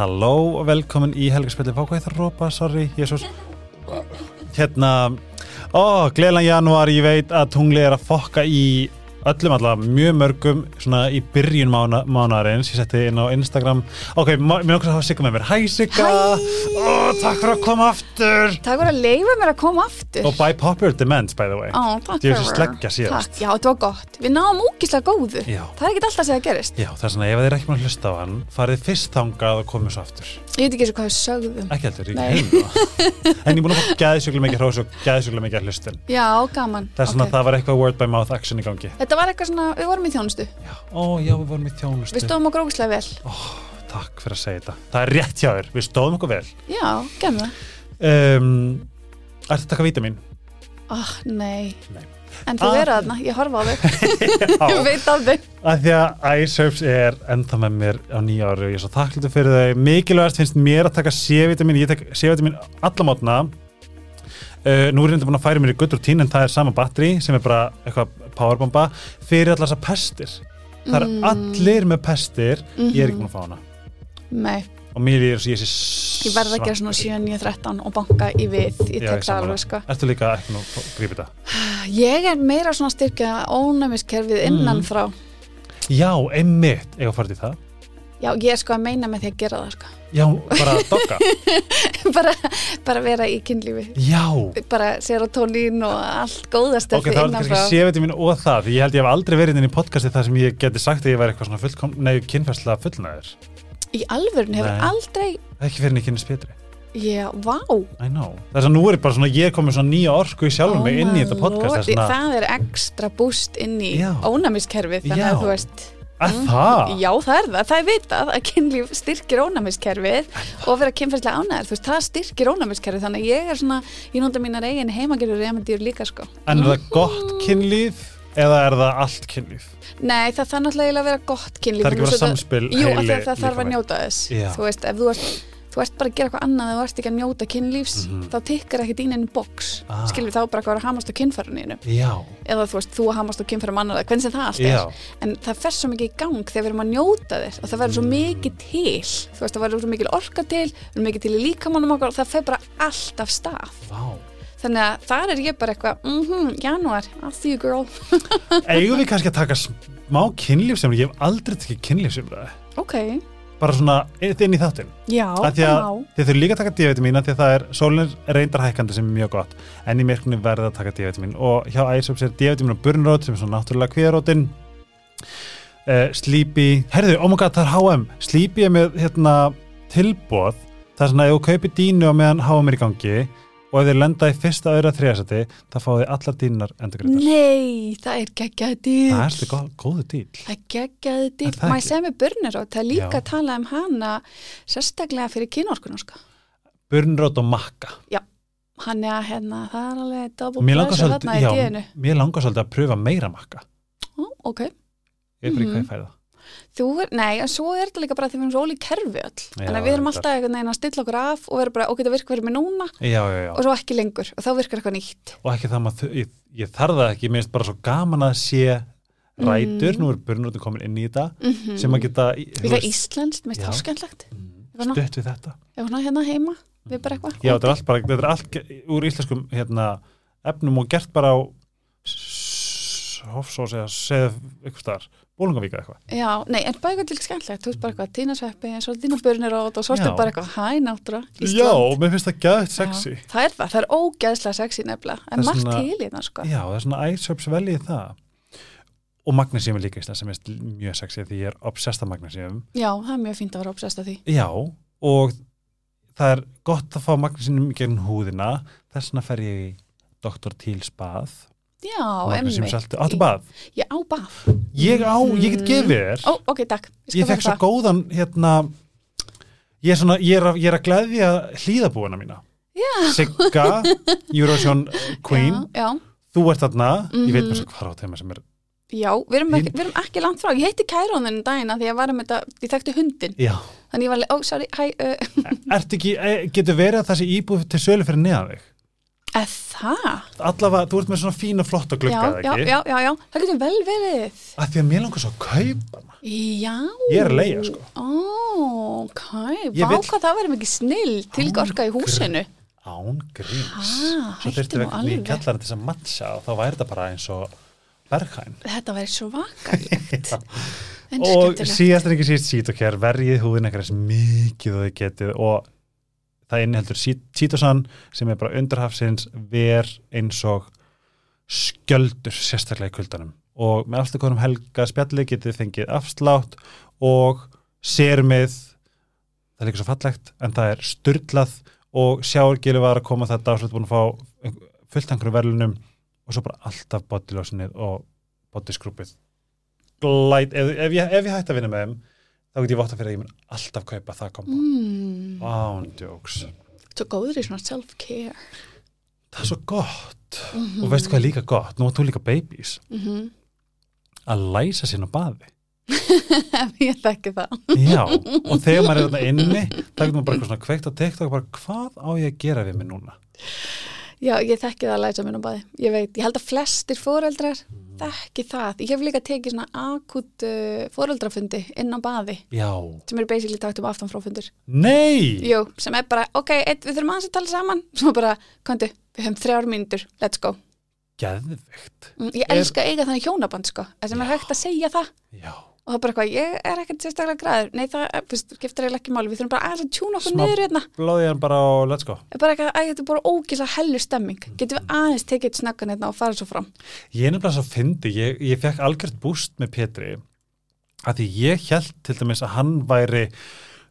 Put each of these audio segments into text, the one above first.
Halló og velkomin í helgarspilli hvað að rópa, sorry, jésús Hérna Ó, gleðlan janúar, ég veit að tungli er að fokka í öllum allavega mjög mörgum svona í byrjun mána, mánaðarins. Ég setti inn á Instagram. Ok, mér okkur að hafa Sigga með mér. Hæ Sigga. Ó, takk fyrir að koma aftur! Takk fyrir að leifa mér að koma aftur. Og by popular demand by the way. Takk Ég er sleggja síðast. Takk, já, þetta var gott. Við náðum úkislega góðu. Já. Það er ekki alltaf að segja að gerist. Já, það er svona, ef þið er ekki maður að hlusta á hann farið fyrst þangað og komið svo aftur. Ég veit ekki eins og hvað við sögðum. Ekki ekki heim en ég er búin að er Þetta var eitthvað svona, við vorum í þjónustu. Já, ó já, við vorum í Við þjónustu stóðum okkur ógislega vel. Takk fyrir að segja þetta, það er rétt hjá þér við stóðum okkur vel. Já, gemma um, Ertu að taka vítamin? oh, Nei. Nei. En þú Ah. verður þarna, ég horfa á þig. Ég veit á að því að iSerbs er enda með mér á nýja ári og ég er svo þakklítið fyrir þau. Mikilvægast finnst mér að taka C-vitamin. Ég tek C-vitamin alla mótna uh, nú er ég enda búin að færa mér í gutt rútín en það er sama batteri sem er bara eitthvað powerbomba fyrir allar þessar pestir. Það er Mm. allir með pestir ég er ekki búin að fá hana. Nei, og mér er ég sé ég verð að gera svona 7, 9, 13 og banka í við. Ég Já, tek ég það sammála. alveg sko. Ertu líka ekki nú grípið það? Ég er meira svona að styrkja ónæmiskerfið innan Mm. frá. Já, einmitt, eiga að fara til það Já, ég er sko að meina með því að gera það sko. Já, bara að dogga. Bara, bara vera í kynlífi. Já, bara serotonín og allt góðast ok, það var kannski C-vitamin og það ég held ég hef aldrei verið inn í podcasti þar sem ég geti sagt að ég væri eitthvað svona fullkom, nei, kynfærslega fullnæður í alvörun hefur Nei. aldrei Það er ekki fyrir kynast betri já, vá. I know, þess að nú er bara svona ég er komið svona nýja orku í sjálfum mig inn í þetta podcast Lord, þess að það er ekstra búst inn í ónæmiskerfið þannig Já. að þú veist að það, já, það er það, það er vitað að kynlíf styrkir ónæmiskerfið og vera kynferðslega ánæður, þú veist, það styrkir ónæmiskerfið þannig að ég er svona, ég nota mínar eigin heimagerur remedýr líka sko. En er það gott kynlíf eða er það allt kynlíf? Nei, það þarf náttúrulega að vera gott kynlíf. Það er ekki það- samspil Jú, af því heili að það þarf að njóta þess. Já. Þú veist, ef þú ert, þú ert bara að gera eitthvað annað þú ert ekki að njóta kynlífs Mhm. þá tikkar ekki dýnin box. Ah. skilur þá bara er að hamast á kynfæruninu. Eða þú veist, þú að hamast á kynfærum annar hvernig sem það allt er, já, en það fer svo mikið í gang þegar við erum að njóta þér og það verður svo Mm. mikið til. Þú veist, það verður svo mikið orka til verður mikið til í líkamannum okkar og það fer bara allt af stað. Vá. Þannig að þar er ég bara eitthvað mhm, janúar, after you girl. Eigum við kannski að taka smá kynlífsefni, ég hef aldrei tekið kynlífsefni ok, bara svona inn í þáttinn. Já, að- já. Þið þurfum líka að taka D-vitamin af því að það er sólinn er reyndar hækkandi sem er mjög gott en í myrkunni verða að taka D-vitamin. Og hjá Æsops er D-vitamin og burnrót sem er svona náttúrulega kvíðarótin. Uh, Sleepy herðu, oh my god, það er H&M Sleepy er með hérna, tilbóð það er svona ef þú kaupir dínu á meðan H&M er í gangi og ef þið lenda í fyrsta öðra þriðasæti þá fáið þið allar dínar endurgreitar Nei, það er geggjaði dýr það er góð, góðu díl Það er geggjaði Er dýr Maður ekki? segir með burnirót, það er líka Já. að tala um hana sérstaklega fyrir kynorkuna sko. burnrót og makka. Hann er að hérna, það er alveg langar, pleasure svolítið, þarna í já, díðinu mér langar svolítið að pröfa meira makka. Ó, Ok, ég er bara í hvað ég fæði það þú nei, en svo er þetta líka bara því við erum svo ólík kerfi öll. Já, að við erum alltaf einhvern veginn að stilla okkur af og vera bara, ok, það virkar fyrir mig núna. Já, já, já. og svo ekki lengur og þá virkar eitthvað nýtt. Og ekki það maður, ég, ég þarf það ekki, mér finnst bara svo gaman að sé rætur, Mm. nú er burnrótin komin inn í þetta. Mm sem að geta Líka íslenskt, mér finnst það skemmtlegt mm, stutt við þetta. Hérna heima, við bara eitthvað. Já, þetta er allt bara, þetta er allt úr íslenskum hérna, efnum og gert bara á hofsós eða segð staðar, bólungavíka eitthvað? Já, nei, en bara eitthvað líka skemmtlegt, þú veist bara eitthvað tínasveppi, eins og þína burnirót og svo Já. ertu bara eitthvað hæ náttúra, já, mér finnst það gæðt sexy. Já, það er það, það er ógeðslega sexy nefnilega, en margt svona- til í það sko. já, það er svona æsöps veljið það. Og magnesium er líka íslensk sem er mjög sexy því ég er obsessed af magnesium Já, það er mjög fínt að vera obsessed af því. Já, og það er gott að fá magnesinum gegn húðina. Þess ég Já, emmi. áttu bað Ég á bað. ég á, ég get gefið þér Ó, ok, takk. ég fekk svo góðan hérna ég er, svona, ég er, að, ég er að gleðja hlýðabúina mína Já. Sigga, Eurovision Queen Já, já, þú ert þarna, ég veit Mhm. mér svo hvað á þeim sem er já við, erum ekki, við erum ekki langt frá. Ég heiti Kærónin dagina því að ég var um þetta, ég þekkti hundin. já, Þannig ég var, ó, sorry, hæ, uh, ert ekki, eh, getur verið að það sé íbúð til sölu fyrir neðan þig Eða það? allavega, þú ert með svona fína flotta já, ekki, já, já, já, það getur vel verið. að því að mér langar svo að kaupa hana Já. Ég er að leigja, sko. Ó, ok, Ég vá vill- hvað það verður mikið snill til Án orka í húsinu. án gríms Ah, svo hættu þurfti nú við ekki alveg. kallar til að matcha og þá væri þetta bara eins og berghæn Þetta verður svo vakalegt. En og síðast en ekki síst sítokjær verjið húðin ekkert mikið og þau getið og það inniheldur sítosan sem er bara undirhafsins ver eins og skjöldur sérstaklega í kuldanum. Og með afslugunum helga spjalli getið fengið afslátt og sermið það er líka svo fallegt en það er styrlað og sjáurgilu var að koma þetta áslut búin að fá fullt einhverju verðlunum og svo bara alltaf bodylósinnið og bodyskrúpið glæt, ef, ef, ég, ef ég hætti að vinna með þeim þá get ég votta fyrir að ég mun alltaf kaupa það kombo Mm, ándjóks svo góður í svona self-care. það er svo gott Mm og veistu hvað er líka gott, nú er þú líka babies -hmm. að læsa sín á baði Ég þekki það. já, og þegar maður er þarna inni þá getur maður bara eitthvað svona kveikt á TikTok og bara hvað á ég að gera við mig núna Já, ég þekki það að læsa minn á baði. Ég veit, ég held að flestir foreldrar Mm. Þekki það. Ég hef líka tekið svona akut uh, foreldrafundi inn á baði já, sem eru basically takt um aftanfráfundir. nei Jú, sem er bara, ok, eitt, við þurfum aðeins að tala saman. Svo bara, kontu, við höfum þrjár mínútur, let's go. geðvikt Mm, Ég Er- elska að eiga þannig hjónaband, sko. Það sem er hægt að segja það. já, Og það er bara eitthvað, ég er ekkert sérstaklega græður. Nei, það fyrst, skiptir eiginlega ekki máli. Við þurfum bara aðeins að tjúna okkur niður hérna. blóðið hann bara og let's go er bara eitthvað, æ, þetta er bara ógislega hellu stemming. Getum við aðeins tekið eitt snakkan hérna og fara svo fram. Ég er nefnilega svo fyndi, ég, ég fekk algjört búst með Petri að því ég held til dæmis að hann væri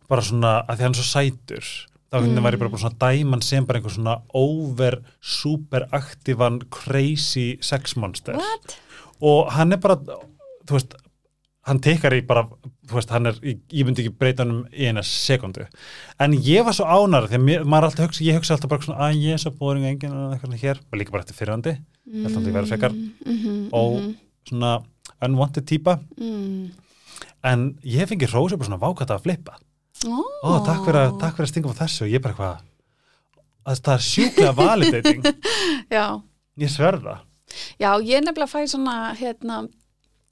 bara svona, að því hann er svo sætur þá mm. Mm. væri bara, bara svona dæman sem bara einhver svona over, super aktívan, crazy sex monster What? og hann er bara, þú veist hann tekar í bara, þú veist, hann er ég, myndi ekki breyta hann um eina sekundu. En ég var svo ánar því að mér, maður alltaf hugsa, ég hugsa alltaf bara svona að ég er svo bóring enginn og eitthvað svona hér. Og líka bara eftir fyrrandi, Mm, að því verður frekar. Mm, og svona unwanted típa. Mm. en ég fengi rósa bara svona vákvæmt að flippa. Ó, ó, takk fyrir, að, að stinga á þessu. Og ég bara eitthvað að það er sjúklega validating Já, ég sverða. Já, ég nefnilega fæ svona, hérna,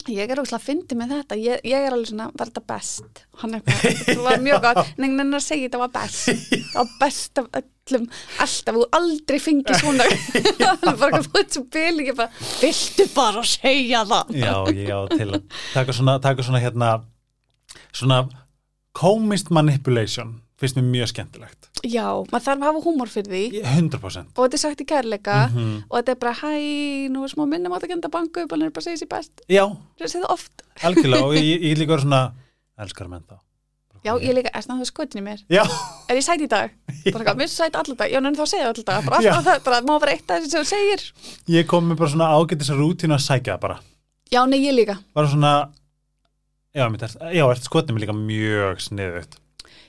ég er óslega að fyndi með þetta, ég, ég er alveg svona, var þetta best? Hann er bara, það var mjög gott, en en að segja þetta var best, það var best af öllum, alltaf, og aldrei fengi svona, það er bara, þú ert svo bíl, ég bara, viltu bara segja það? já, ég á til að taka svona, taka svona hérna svona komist manipulation finnst mér mjög skemmtilegt Já, maður þarf að hafa húmor fyrir því, Ég- 100% og þetta er sagt í kærleika, Mhm. og þetta er bara, hæ, nú er smá minnum á þetta genda banku upp, hann er bara að segja sér best, já, það segja það oft. algjörlega og ég, ég, ég líka verið svona elskar menn þá Já, ég líka, er það skotin í mér. já, Er ég sæt í dag? Bara mér er sæt allir dag. Já, en þá segja það allir dag. Bara alltaf það, bara má vera eitt af þessi sem þú segir. ég kom með bara svona ágætis rútínu að sækja það bara Já, nei, ég líka. bara svona já, mitt er, já, er skotnið mér líka mjög sniðut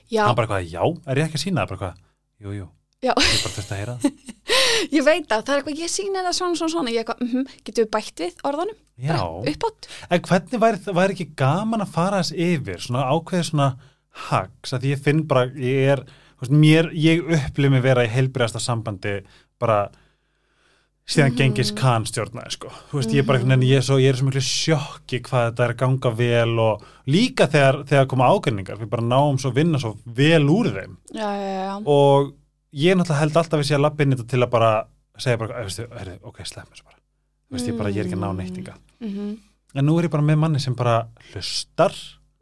Já, hann bara eitthvað, já, er ég ekki að sína það bara eitthvað, jú, jú, Já. ég bara þurfti að heyra það ég veit það. Það er eitthvað, ég sína það svona, svona, svona. Ég eitthvað, mhm, getum við bætt við orðanum? já, Bara uppátt? en hvernig væri, væri ekki gaman að fara þess yfir, svona ákveðið svona hags, að ég finn bara ég er, veist, mér, ég upplif mig vera í heilbriðasta sambandi bara síðan gengis kann stjórnaði, sko. Þú veist, ég er bara einhvern veginn, ég er svo, ég er svo miklu sjokki hvað þetta er að ganga vel og líka þegar, þegar koma ágreiningar. Við bara náum svo að vinna svo vel úr þeim. Já, já, já. og ég náttúrulega held alltaf að sé að lappa inn í þetta til að bara segja bara, heyrðu, ok, slepp mér svo bara. Þú veist, ég bara, ég er ekki að ná neitt Mm en nú er ég bara með manni sem bara hlustar,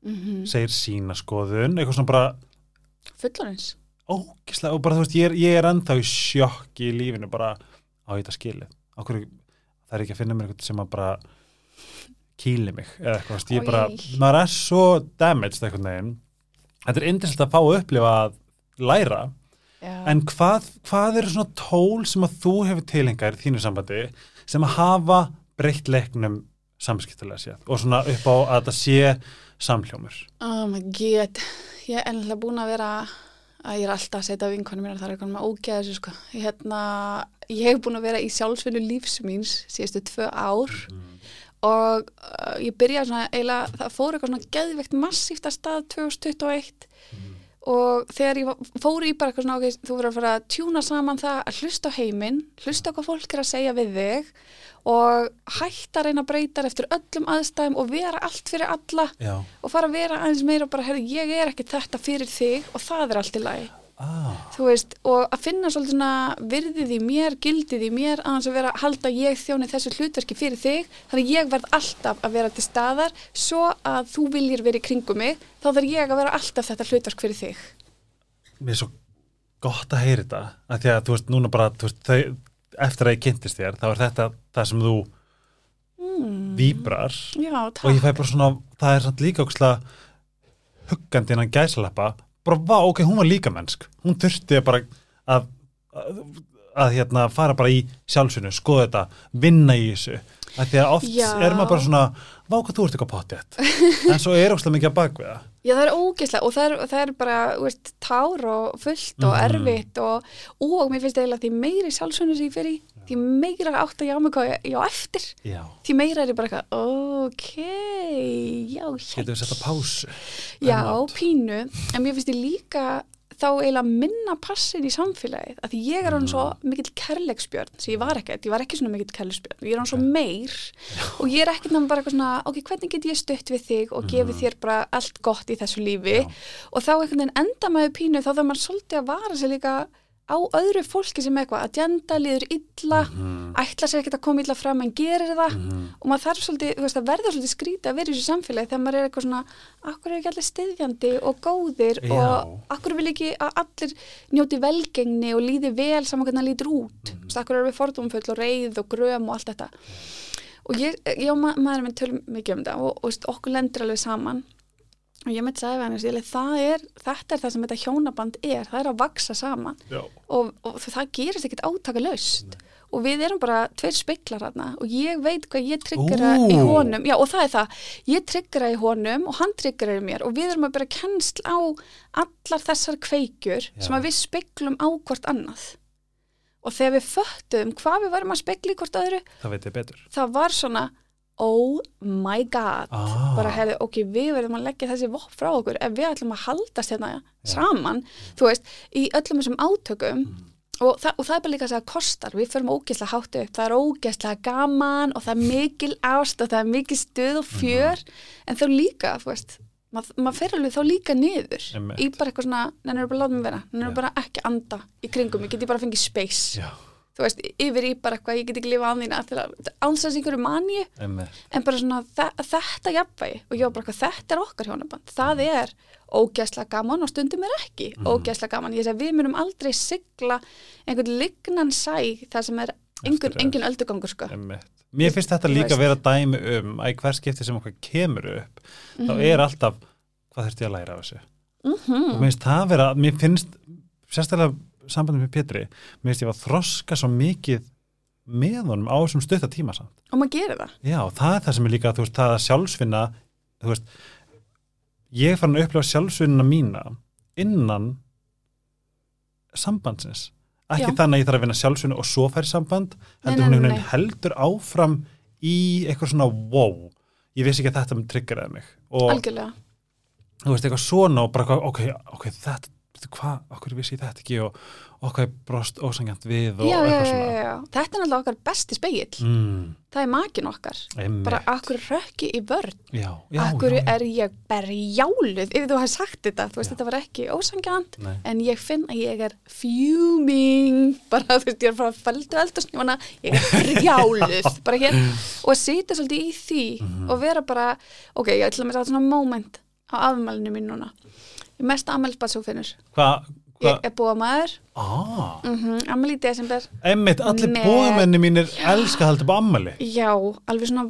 -hmm. segir sína skoðun eitthvað svona bara ógislega og bara þú veist, ég er, ég er ennþá í sjokki í lífinu bara á þetta skilið Okkur, það er ekki að finna mér eitthvað sem að bara kýli mig eða eitthvað, ég bara, maður er svo damaged eitthvað neginn þetta er indislegt að fá að upplifa að læra Já. En hvað, hvað eru svona tól sem að þú hefur tilengar í þínu sambandi sem að hafa breytt leiknum samskiptulega séð og svona upp á að þetta sé samhljómur? Oh my god. Ég er ennlega búin að vera að ég er alltaf að setja vinkonum mínar það er eitthvað með ógeða þessu sko. Hérna, ég hef búin að vera í sjálfsvinnu lífsmýns síðustu tvö ár og uh, ég byrjaði svona eiginlega, það fór eitthvað svona geðveikt massíft að stað 2021 og þegar ég fór í bara eitthvað svona ok, þú verður að fara að tjúna saman það að hlusta á heiminn, hlusta á hvað fólk er að segja við þig og hætta að reyna að breyta eftir öllum aðstæðum og vera allt fyrir alla Já. og fara að vera aðeins meira og bara, herri, ég er ekki þetta fyrir þig og það er allt í lagi Ah, þú veist, og að finna svolítið svona virðið í mér, gildið í mér aðeins að vera að halda ég þjóni þessu hlutverki fyrir þig, þannig að ég verð alltaf að vera til staðar, svo að þú viljir vera í kringum mig, þá þarf ég að vera alltaf þetta hlutverk fyrir þig. Mér er svo gott að heyra þetta að því að þú veist, núna bara þú veist, þau, eftir að ég kynntist þér þá er þetta það sem þú mm. víbrar. Já, og ég fæ bara svona, það er samt líka huggandi innan gæsalappa bara, vá, ok, hún var líka mennsk. Hún þurfti bara að að, að hérna, fara bara í sjálfsinu, skoða þetta, vinna í þessu. Að því að oft Já. er maður bara svona vá, hvað þú ert eitthvað pottjætt en svo er ókslega mikið að bakvega Já, það er ógeðslega og það er, það er bara, veist, tár og fullt og Mhm. erfitt og, og mér finnst eiginlega því meiri sjálfsögnu sem ég fer í, því meira átt að ég á mig hvað ég á eftir, já, því meira er ég bara eitthvað, ok, já, getur við að pásu? Já, pínu, en mér finnst ég líka þá eiginlega minna passin í samfélagið, því ég er hann svo Mm. mikill kærleiksbjörn, sem ég var ekkert, ég var ekki svona mikill kærleiksbjörn, ég er hann svo meir og ég er ekkert náttúrulega bara eitthvað svona, ok, hvernig get ég stutt við þig og gefið þér bara allt gott í þessu lífi. Já. og þá einhvern veginn enda maður pínu þá þarf maður svolítið að vara sig líka á öðru fólki sem eitthvað, að djenda líður illa, Mhm. ætla sér ekkert að koma illa fram en gerir það Mhm. og maður þarf svolítið, þú veist, að verða svolítið skrítið að vera í þessu samfélagi þegar maður er eitthvað svona akkur er ekki allir styðjandi og góðir Já. og akkur vil ekki að allir njóti velgengni og líði vel saman hvernig það lítur út mm. veist, akkur er við fordómfull og reyð og gröm og allt þetta og ég, ég og ma maður minn tölum mikið um þetta og, og okkur lendur alveg saman og ég sagði við hann ég, það er, þetta er það sem þetta hjónaband er. Það er að vaksa saman. Og, og það gerist ekkert átaka laust og við erum bara tveir speklar hérna og ég veit hvað ég tryggera Ú. í honum, já og það er það. Ég tryggera í honum og hann tryggera í mér. Og við erum að bera kennsl á allar þessar kveikjur Já. sem að við speklum á hvort annað. Og þegar við föttum hvað við varum að spekla í hvort öðru það það var svona oh my god. Ah, bara hefði, ok, við verðum að leggja þessi vopp frá okkur ef við ætlum að haldast hérna saman, þú veist, í öllum þessum átökum og, það, og það er bara líka að segja kostar, við förum ógeðslega hátt upp. Það er ógeðslega gaman og það er mikil ást og það er mikil stuð og fjör. En þá líka, þú veist maður mað fer alveg þá líka niður Einmitt. í bara eitthvað svona, nennir bara að láta mig vera. Nennir Já. bara ekki anda í kringum ég geti bara fengið space, já, þú veist, yfir í bara eitthvað, ég get ekki lifa án þín ánsans einhverju manju emmi en bara svona þe þetta jafnvægi og ég var bara eitthvað, þetta er okkar hjónaband. Það er ógæslega gaman og stundum er ekki Mhm. ógæslega gaman, ég segi við munum aldrei sigla einhvern lignan sæ það sem er engin, engin öldugangur sko. Einmitt. Mér finnst þetta líka veist. vera dæmi um að í hver skipti sem okkar kemur upp þá Mhm. er alltaf hvað þurfti ég að læra af þessu? Og mm mér finnst það vera, mér finnst sérstaklega sambandum með Pétri mér finnst ég að þroska svo mikið með honum á þessum stutta tíma samt. Og maður gerir það. Já, það er það sem er líka, þú veist, það að sjálfsvinna þú veist ég farin að upplifa sjálfsvinna mína innan sambandsins. Ekki Já. þannig að ég þarf að vinna sjálfsvinna og svo færi samband heldur hún einhvern veginn heldur áfram í eitthvað svona wow. Ég vissi ekki að þetta mun triggeraði mig. Og algjörlega. þú veist eitthvað svona og bara ok, ok, þetta hvað, okkur vissi ég þetta ekki? Og okkar brost ósangjant við og já, já, eitthvað já, svona. já, já, þetta er náttúrulega okkar besti speill mm, það er makin okkar. Einmitt. bara akkur rökki í vörn? Já, já, já, já. er ég berjáluð ef þú hefði sagt þetta, þú veist Já. þetta var ekki ósangjant Nei. en ég finn að ég er fuming. Bara þú veist ég er frá fældu eldursnjóna ég er brjáluð. Bara hér. Og sitja svolítið í því Mhm. og vera bara ok, ég ætla að mér að svona moment á afmælinu mín núna. er mest afmælsbatsófinnur Hvað, ég hvað, er búa maður ah, mm -hmm, afmæli í desember. Einmitt, allir Nei. bóðamenni mínir elska að halda upp ammali. Já, alveg svona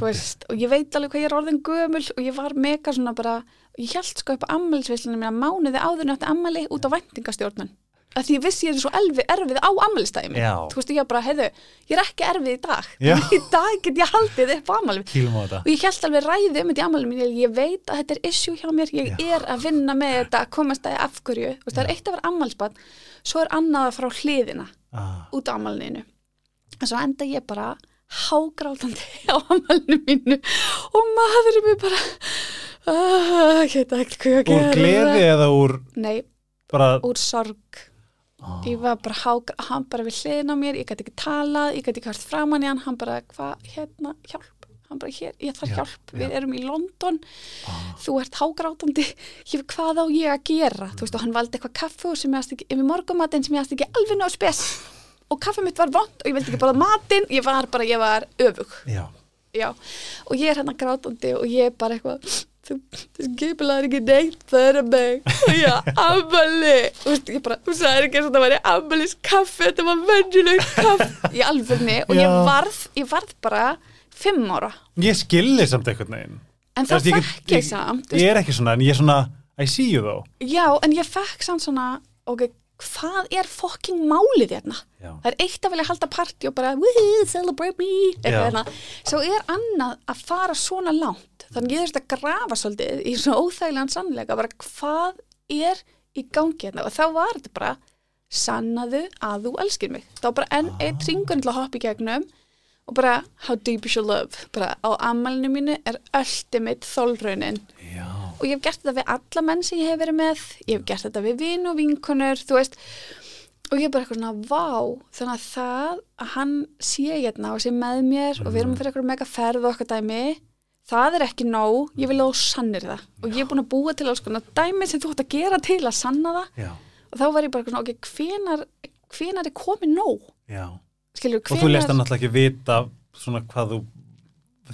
veist, og ég veit alveg hvað ég er orðin gömul og ég var mega svona bara ég held sko upp á ammælisveislunum mína mánuði áður en eftir ammæli út á væntingastjórnun að því ég vissi ég er svo elvi, erfið á ammælistæmi Já. þú veist, ég bara, heiðu, ég er ekki erfið í dag. Í dag get ég haldið upp á þetta. og ég held alveg ræði um þetta í mín ég veit að þetta er issue hjá mér. Ég Já. er að vinna með þetta, að komast að því af hverju. Þú veist, það er eitt að vera ammælsbann svo er annað frá hliðina Ah, út á ammælinu en svo enda ég bara hágrátandi á ammælinu mínu. Og maður er mér bara ah, ég veit ekki hvað ég að úr gleði eða úr nei, bara úr sorg Ó. ég var bara hák, hann bara við hliðin á mér ég gæti ekki talað, ég gæti ekki hægt framann í hann hann bara, hvað, hérna, hjálp? Hann bara, hér, ég þarf Já, hjálp, við já. erum í London. Ó. þú ert hágrátandi. Hvað á ég að gera, þú veist og hann valdi eitthvað kaffu sem ég aðst ekki, yfir morgumatinn sem ég aðst ekki alveg ná spes. Og kaffi mitt var vond og ég vildi ekki bara matinn. Ég var bara, ég var öfug. Já, já, og ég er hérna grátandi og ég er bara eitthvað þú, skipilaður ekki neitt fyrir mig. Og ég ammali þú veist, ég bara, þú sagði ekki og það væri ammalis kaffi, þetta var venjuleg kaffi. Í alvörni og ég varð ég varð bara fimm ára. Ég skilði samt einhvern veginn. En það fekk ég samt ég er ekki svona, en ég er svona I see you though. Já, en ég fekk samt svona ok, hvað er fokking málið hérna? Já, það er eitt að vilja halda partí og bara woohoo, celebrate me. Eitthvað hérna. svo er annað að fara svona langt þannig ég þurfti að grafa svolítið í svona óþægilegan sannleika bara hvað er í gangi hérna? Og þá var þetta bara sannaðu að þú elskir mig. Þá bara enn eitt ringun til að hoppa í gegnum og bara how deep is your love? Bara á ammælinu mínu er ultimate þólraunin já, og ég hef gert þetta við alla menn sem ég hef verið með. Ég hef gert þetta við vin og vinkunur þú veist. Og ég er bara eitthvað svona, vá. Þannig að það að hann sé hérna og sé með mér og við erum fyrir eitthvað mega ferð og eitthvað dæmi það er ekki nóg, ég vil að þú sannir það. Og ég er búin að búa til alls konar dæmi sem þú ætti að gera til að sanna það. Já, og þá var ég bara svona, ok, hvenar hvenar er komið nóg? Skilur, og þú lest hann náttúrulega ekki vita svona hvað þú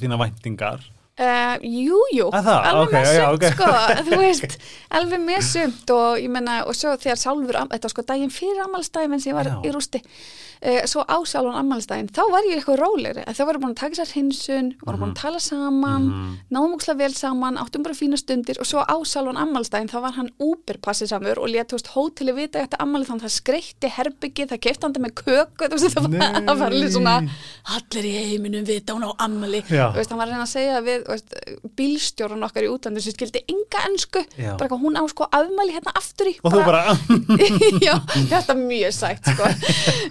þína væntingar Uh, jú, jú, Að það? alveg Ok, með sumt ok. sko, þú veist, alveg með sumt og ég menna, og svo þegar sjálfur am- þetta var sko daginn fyrir ammálstæðin sem ég var Já. í rústi, uh, svo á sjálfan ammálstæðin, þá var ég eitthvað rólegri en þá varum búin að taka sér hinsun, varum búin að tala saman, Mhm. náðum ókslega vel saman áttum bara fína stundir og svo á sjálfan ammálstæðin þá var hann úberpassið samur og létt, þú veist, hóteli vita eftir ammálið þannig að það skreitti herbyggi, það kefti hann með köku, þú veist, það var, alveg svona allir í heiminum vita hún á ammali. Þú veist, hann var að reyna að segja við þú veist, bílstjórun okkar í útlandu sem skildi enga ensku, Já. bara eitthvað hún á sko afmæli hérna aftur í og þú bara já, þetta er mjög sætt sko.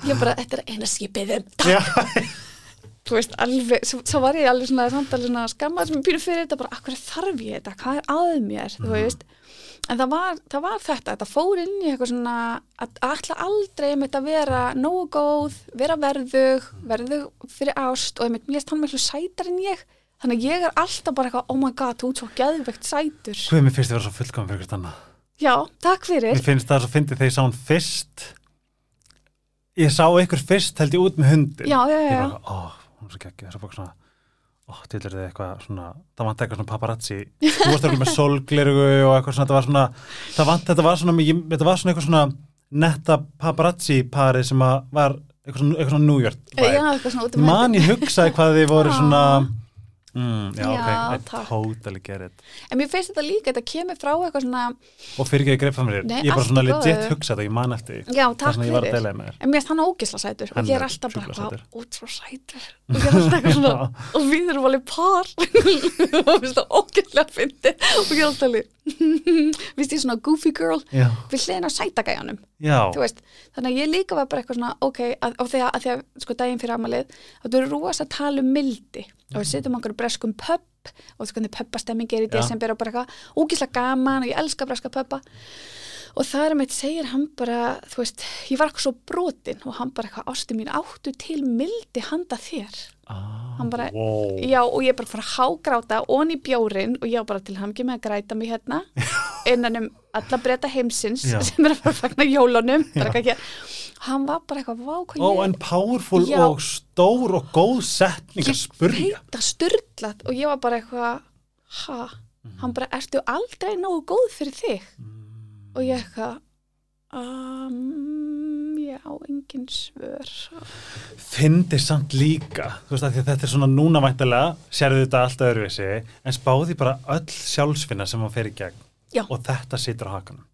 ég bara, þetta er eina skipið um já, þú veist, alveg, svo, var ég alveg svona samt alveg svona skammað sem ég býr fyrir þetta bara, akkur þarf ég þetta, hvað er að mér? Þú veist, en það var, það var þetta þetta fór inn í eitthvað svona að ætla aldrei með þetta vera nógu góð, vera verðug verðug fyrir ást og einmitt, mér stann miklu sætar en ég þannig að ég er alltaf bara eitthvað, oh my god, þú ert svo geðvegt sætur. Hvað mér finnst þið vera svo fullkomum fyrir hvert annað. Já, takk fyrir. Mér finnst það svo fyndið þegar ég sá hann fyrst. Ég sá ykkur fyrst held ég út með hundin já, já, já, ég já, bara, ó, hún er svo geggið þess að bara svona ó, til er þið eitthvað svona það vant eitthvað svona paparazzi. Þú varst eitthvað með solglerugu og eitthvað svona var það vant, þetta var svona þetta var svona eitthvað svona netta paparazzi parið sem að var eitthvað svona, eitthvað svona New York já, vibe. eitthvað mm, já, Já, ok, I totally get it. En mér finnst þetta líka, þetta kemur frá eitthvað svona og fyrir ekki að greið mér, Nei, ég bara allt svona legit hugsa þetta, ég man eftir já, takk að fyrir. En mér finnst hann ógisla sætur. Og ég er er alltaf bara hvað út svo sætur. Og ég er alltaf eitthvað svona og við erum alveg par. Og mér finnst það ógislega að fyndi og ég er alltaf alveg finnst ég svona goofy girl. Já, við hliðin á sætagæjanum. Þannig að ég líka var bara eitthvað svona ok, að, og þegar, að þegar sko daginn fyrir amalið að þú eru rosa að tala um mildi og við setjum okkur breskum pub og þú veist hvernig pubastemming er í desember og bara eitthvað. Ógislega gaman og ég elska breska pubba. Og það er meitt segir hann bara þú veist, ég var eitthvað svo brotin og hann bara eitthvað ástu mín áttu til mildi handa þér? Ah, Hann bara- wow. já og ég bara fór að hágráta onni bjórin og ég var bara til hamngi með að græta mig hérna innan um alla breyta heimsins Já. sem er að fara að fagna jólunum bara ekki hann var bara eitthvað, vá hvað Ó, ég en powerful Já. og stór og góð setning að spurja. veit að styrlat og ég var bara eitthvað ha, Mhm. hann bara, ertu aldrei nógu góð fyrir þig Mm. og ég eitthvað um, já, engin svör Fyndi samt líka, þú veist að, þetta er svona núna væntalega, sérðu þetta allt öðruvísi, en spáði bara öll sjálfsfinna sem hann fer í gegn Já. og þetta situr á hakanum.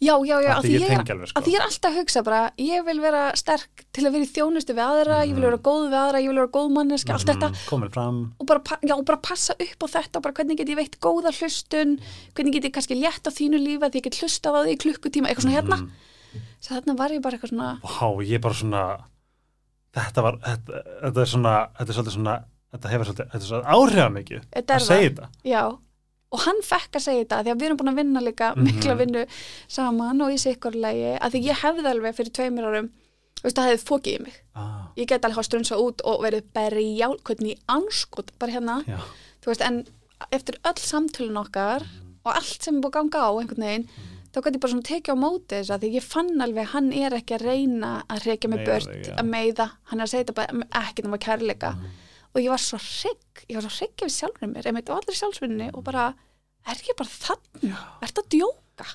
Já, já, já, Af því ég ég, er, sko. ég er alltaf að hugsa bara, ég vil vera sterk til að vera í þjónustu við aðra, ég vil vera góð við aðra ég vil vera góð manneski, allt þetta. Mm, Komið fram, og bara, já, og bara passa upp á þetta og bara hvernig get ég veitt góða hlustun hvernig get ég kannski létt á þínu lífi að ég get hlustað á því í klukkutíma, eitthvað svona hérna. Mm. svo þarna var ég bara eitthvað svona Vá, ég bara svona, þetta var, þetta, þetta er svona, þetta er svolítið svona, þetta hefur svolítið, þetta er svona áhrifamikið Þetta að segja þetta. Og hann fekk að segja þetta því að við erum búin að vinna líka Mhm. mikla vinnu saman og í sikkurlegi að því ég hefði alveg fyrir tveimur árum það hefði fókið í mig. Ah, ég get alveg hafa strunsa út og verið berjál, hvernig í anskot bara hérna, veist, en eftir öll samtölun okkar og allt sem er búið að ganga á einhvern veginn þá gæti ég bara svona tekið á móti þess að því ég fann alveg að hann er ekki að reyna að reykja þig, já. að meiða. Hann er að segja þetta bara ekki nema kærleika og ég var svo hrygg, ég var svo hrygg ef sjálfur mér, ég meit á allir sjálfsvinni og bara, er ég bara þannig er þetta að djóka?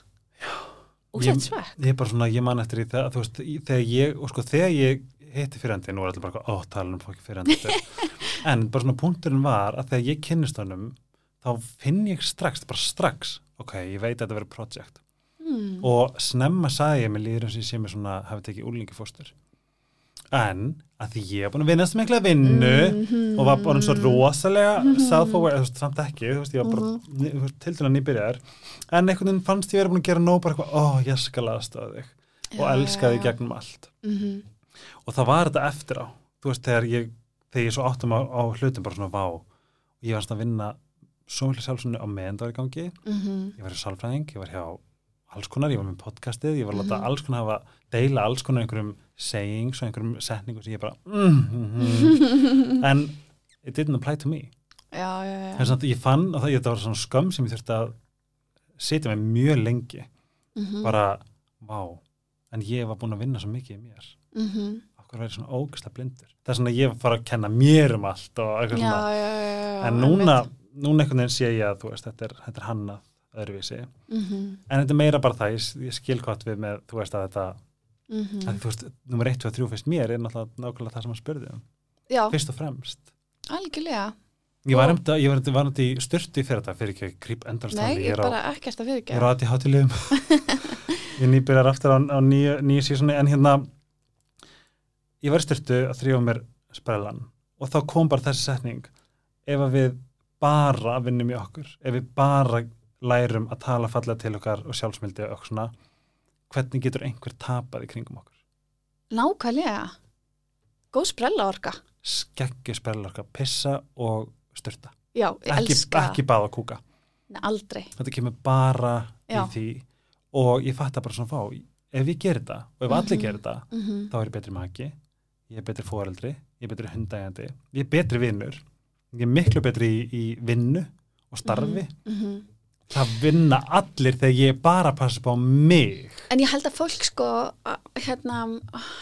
Og Ég- þetta svegt ég er bara svona, ég man eftir í það þú veist, í- þegar ég, og sko, þegar ég hitti fyrirandi, nú er allir bara, tala um fokki fyrirandi en bara svona punkturinn var að þegar ég kynnist honum þá finn ég strax, bara strax ok, ég veit að þetta verður project. Hmm. og snemma sagði ég mig líður og ég sé mér svona hafi tekið úlingi fóstur en að því ég er búin að vinnast mikla vinnu Mhm. og var bara svo rosalega self-aware, þú veist, samt ekki þú veist, ég var bara mm -hmm. til dæla nýbyrjar en einhvern veginn fannst ég verið búin að gera nóg bara eitthvað, ó, ég skal aðstofa þig og Já, elska þig já, já. gegnum allt Mhm. og það var þetta eftir á þú veist, þegar ég, þegar ég svo áttum á, á hlutum bara svona vá og ég varst að vinna svo miklu sjálfsögnu á var í gangi Mhm. ég var í sálfræðing, ég var hjá alls konar, ég var með podcastið, ég var að láta Mhm. alls konar hafa, deila alls konar einhverjum sayings og einhverjum setningum sem ég bara mm, mm, mm. en it didn't apply to me já, já, já. þess að ég fann að það, þetta var svona skömm sem ég þurfti að sitja með mjög lengi Mhm. bara, vá en ég var búin að vinna svo mikið í mér Mhm. okkur verið svona ógæslega blindur það er svona að ég fara að kenna mér um allt og eitthvað já, svona já, já, já, en núna, núna einhvern veginn sé ég að veist, þetta er, er hannað öðruvísi Mhm. en þetta er meira bara það, ég, ég skil gott við með, þú veist að þetta Mhm. að þú veist, nummer 1, 2 og 3 fyrst mér er náttúrulega nákvæmlega það sem hann spurði um. Fyrst og fremst. Algjörlega. Ég var um í styrtu fyrir þetta fyrir ekki að krýp endast nei, ég er bara ekkert að ég er á aðti hátilegum ég nýbyrjar aftur á, á nýju, nýju sísoni en hérna ég var í styrtu að þrjóða mér sprellan. Og þá kom bara þessi setning. Ef við bara vinnum í okkur ef við bara lærum að tala fallega til okkar og sjálfsmyldi og svona hvernig getur einhver tapað í kringum okkur nákvæmlega góð sprella orka skeggju sprellarka, pissa og styrta, já, ég ekki, elska ekki baða og kúka Nei, aldrei þetta kemur bara Já. í því og ég fatta bara svona fá ef ég gerir þetta og ef allir Mhm. gerir þetta Mhm. þá er ég betri maki ég er betri foreldri, ég er betri hundægandi ég er betri vinnur ég er miklu betri í, í vinnu og starfi Mhm. Það vinna allir þegar ég bara passa upp á mig En ég held að fólk sko, að- hérna,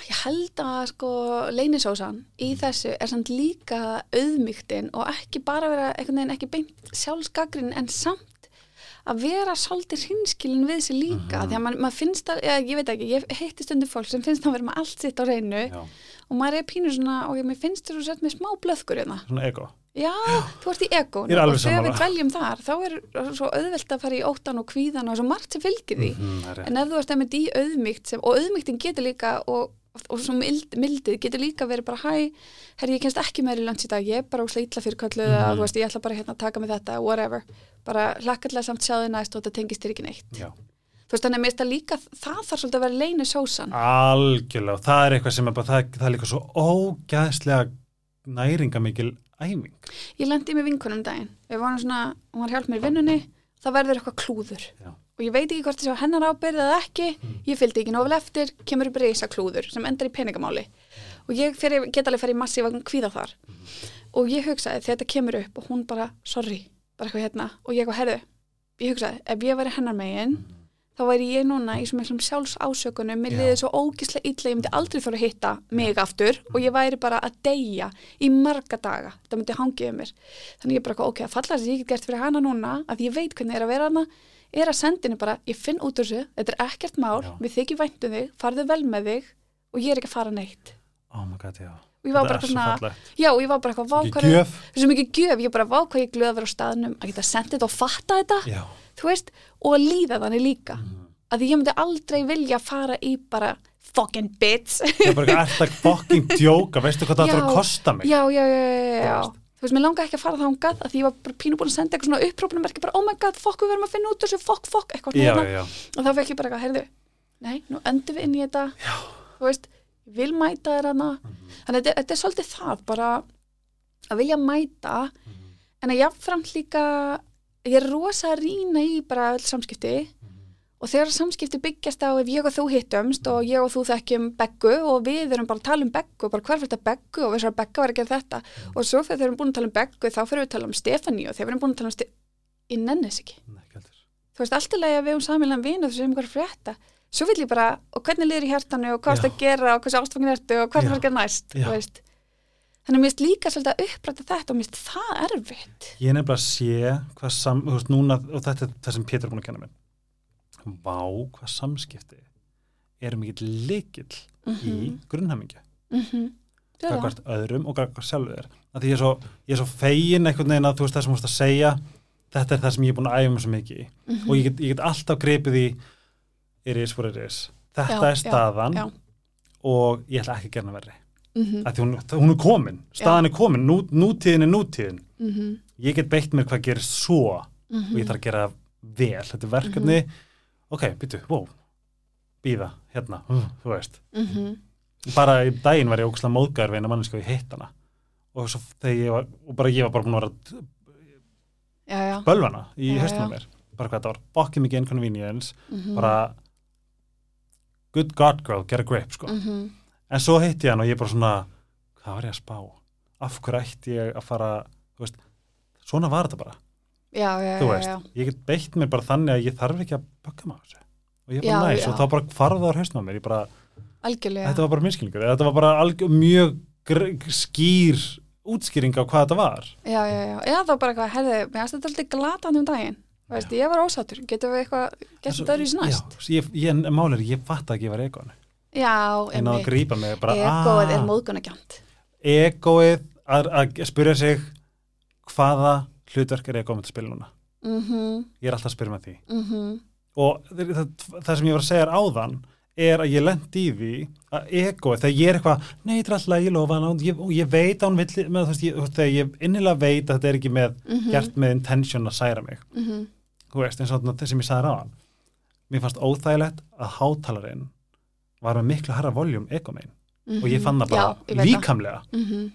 ég held að sko leynisósan í þessu er samt líka auðmygtin og ekki bara vera einhvern veginn ekki beint sjálfsgagrin en samt að vera svolítið hinskilin við sig líka Mhm. því að man, maður finnst það, eða, ég veit ekki, ég heitti stundu fólk sem finnst að vera með allt sitt á reynu Já. og maður er pínur svona, og ég, finnst þú sett með smá blöðkur hérna. svona ego Já, þú ert í ego Ég er alveg og þegar við dveljum þar, þá er svo auðvelt að fara í óttan og kvíðan og svo margt sem fylgir því. Er rétt. En ef þú ert einmitt í auðmygt og auðmygtin getur líka og, og svo mild, mildið getur líka verið bara hæ, herri ég kennst ekki meiri langt í dag, ég er bara úslega illa fyrir kölluð mm veist, ég ætla bara hérna að taka mig þetta, whatever bara hlakkallega samt sjáðu næst og þetta tengist þér ekki neitt. Já. Þú veist, þannig að mér finnst það líka, það þarf svolítið að vera leinu sósan. algjörlega, það er eitthvað sem er bara, það, það er líka svo ógæðslega næringamikil æfing Ég lendi með vinkunum daginn, við varum svona, hún var hjálp mér vinnunni, það verður eitthvað klúður. Já. Og ég veit ekki hvort þessi var hennar ábyrð eða ekki, ég fylgdi ekki nóvel eftir, kemur upp reysa klúður sem endar í peningamáli. Og ég fer, get alveg farið í massífa kvíða þar. Og ég hugsaði þegar þetta kemur upp og hún bara, sorry, bara eitthvað hérna. Og ég eitthvað, herðu, ég hugsaði, ef ég væri hennar megin, þá væri ég núna í svo miklum sjálfs ásökunum, mér Já. liði svo ógislega illa, ég myndi aldrei þóra að hitta mig aftur og ég væri bara að deyja í marga daga, það myndi hangið um mér. Þannig ég bara, ok, að falla sem ég get gert fyrir hana núna, að ég veit hvernig er að vera hana, er að senda henni bara, ég finn út úr þessu, þetta er ekkert mál, Já. við þykir væntum þig, farðu vel með þig og ég er ekki að fara neitt. oh my god, Og ég var Þetta bara er svo svona, já, og ég var bara eitthvað, vá, Ekki hvað er, gjöf. þessu mikið gjöf, ég bara, vá, hvað ég glöð að vera á staðnum, að geta sendið þetta og fatta þetta, já, þú veist, og að líða þannig líka. Mhm. að ég myndi aldrei vilja fara í bara fucking bitch ég er bara ekki alltaf fucking djóka? Veistu hvað það ætlar að kosta mig? Já, já, já, já, já. Þú veist. mér langa ekki að fara þangað að því ég var bara pínu búin að senda eitthvað svona upprópunum ekki bara, oh my god, fokk, við verðum að finna út þessu fokk, fokk, eitthvað já, svona já, já, og þá fekk ég bara eitthvað, heyrðu, nei, nú öndum við inn í þetta. Já. þú veist, vil mæta þér hana þannig að þetta, er svolítið það bara að vilja mæta. En að jáfnframt líka ég er rosa að rýna í bara öll samskipti. Og þegar samskipti byggjast á ef ég og þú hittumst og ég og þú þekkjum beggu og við erum bara að tala um beggu bara hver fyrir þetta beggu og við svo að begga var ekki þetta. Og svo þegar við erum búin að tala um beggu þá fyrir við að tala um Stefani og þegar við erum búin að tala um Ste ég nenni þess ekki. Nei, þú veist, allt í lagi að við um samilan vin og svo vil ég bara, og hvernig liður í hjartanu og hvað er að gera og hversu ástfangin ertu og hvað er Já. að gera næst þannig að mér finnst líka svolítið að uppræta þetta og mér finnst það erfitt Ég er nefnilega að sé hvað sam, þú veist, núna, og þetta er það sem Pétur er búin að kenna mér. Vá, hvað samskipti er mikill likill í grunnhamingja. mm -hmm. Gagvart öðrum og gagvart sjálfur. Af Því ég er svo, er svo fegin einhvern veginn að þú veist það sem þú veist að segja, þetta er það sem ég er búin að æfa mig svo mikið í. Mhm. Og ég get, ég get alltaf gripið í iris for iris. Þetta Já, er staðan já. og ég ætla ekki að gera verri. mm Af því hún, hún er komin, staðan er komin, nú, nútíðin er nútíðin. -hmm. Ég get beitt mér hvað gerist svo og ég þarf að gera vel þetta er verkefni, ok, býtu, wow býða, hérna, uh, þú veist Mhm. bara í daginn var ég ógslag móðgæður við eina manneski og ég hitt hana og var, og bara ég var bara búin að vera að já, já. bölvana í Já, höstum já. mér, bara hvað þetta var bokkið mikið inconvenience, Mhm. bara good god girl, get a grip sko, Mhm. en svo hitt ég hann og ég bara svona, hvað var ég að spá? Af hverju ætti ég að fara veist, svona var þetta bara. Já, já, veist, já. ég get beitt mér bara þannig að ég þarf ekki að bögga maður þessu. Og ég er bara Já, næs já. og þá bara farða á hausnum á mér bara, þetta var bara minnskilningur þetta var bara alg, mjög skýr útskýring á hvað þetta var. Já, já, já, já, þá bara eitthvað, herði, mér þetta alltaf glatan um daginn veist, ég var ósáttur, getum við eitthvað þetta öðru í næst? já, ég, ég, máli er, ég fatt að ég var egon já, náði að grípa mig bara, egoið er ah, móðgunagjant egoið að, að spyrja sig hvaða hlutverk er egoið með að spila núna. Mhm, ég er alltaf að spyrja með því. Mhm. Og það, það, það sem ég var að segja er áðan er að ég lendi í því að ego, þegar ég er eitthvað er alltaf, ég lofa hana og ég, ég veit hún vill, með, veist, ég, þegar ég innilega veit að þetta er ekki með, Mhm. gert með intention að særa mig, mhm, þú veist, eins og þetta sem ég sagði ráðan mér fannst óþægilegt að hátalarinn var með miklu harra voljum ego megin og ég fann það bara Mhm. Já, veit það. líkamlega mhm,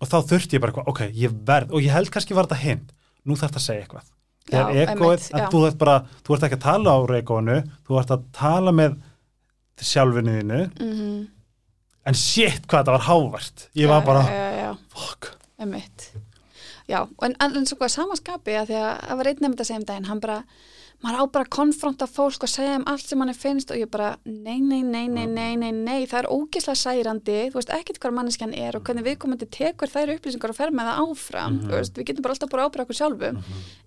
og þá þurfti ég bara eitthvað, ok, ég verð og ég held kannski var þetta hint, nú þarf þetta að segja eitthvað þegar Já, einmitt, að já. þú ert bara þú ert ekki að tala á egoinu, þú ert að tala með sjálfinu þínu mhm en shit hvað þetta var hávart ég var Já, bara, já, já, já. fuck Einmitt. Já, en, en svo hvað samaskapi að því að það var einn nefnd að segja um daginn, hann bara, maður á bara að konfronta fólk og segja um allt sem hann er finnst og ég bara, nei, nei, nei, nei, nei, nei, nei, það er ógislega særandi, þú veist ekkert hvað manneskjan er og hvernig viðkomandi tekur þær upplýsingar og fer með það áfram, Mhm. þú veist, við getum bara alltaf bara ábyrða okkur sjálfum,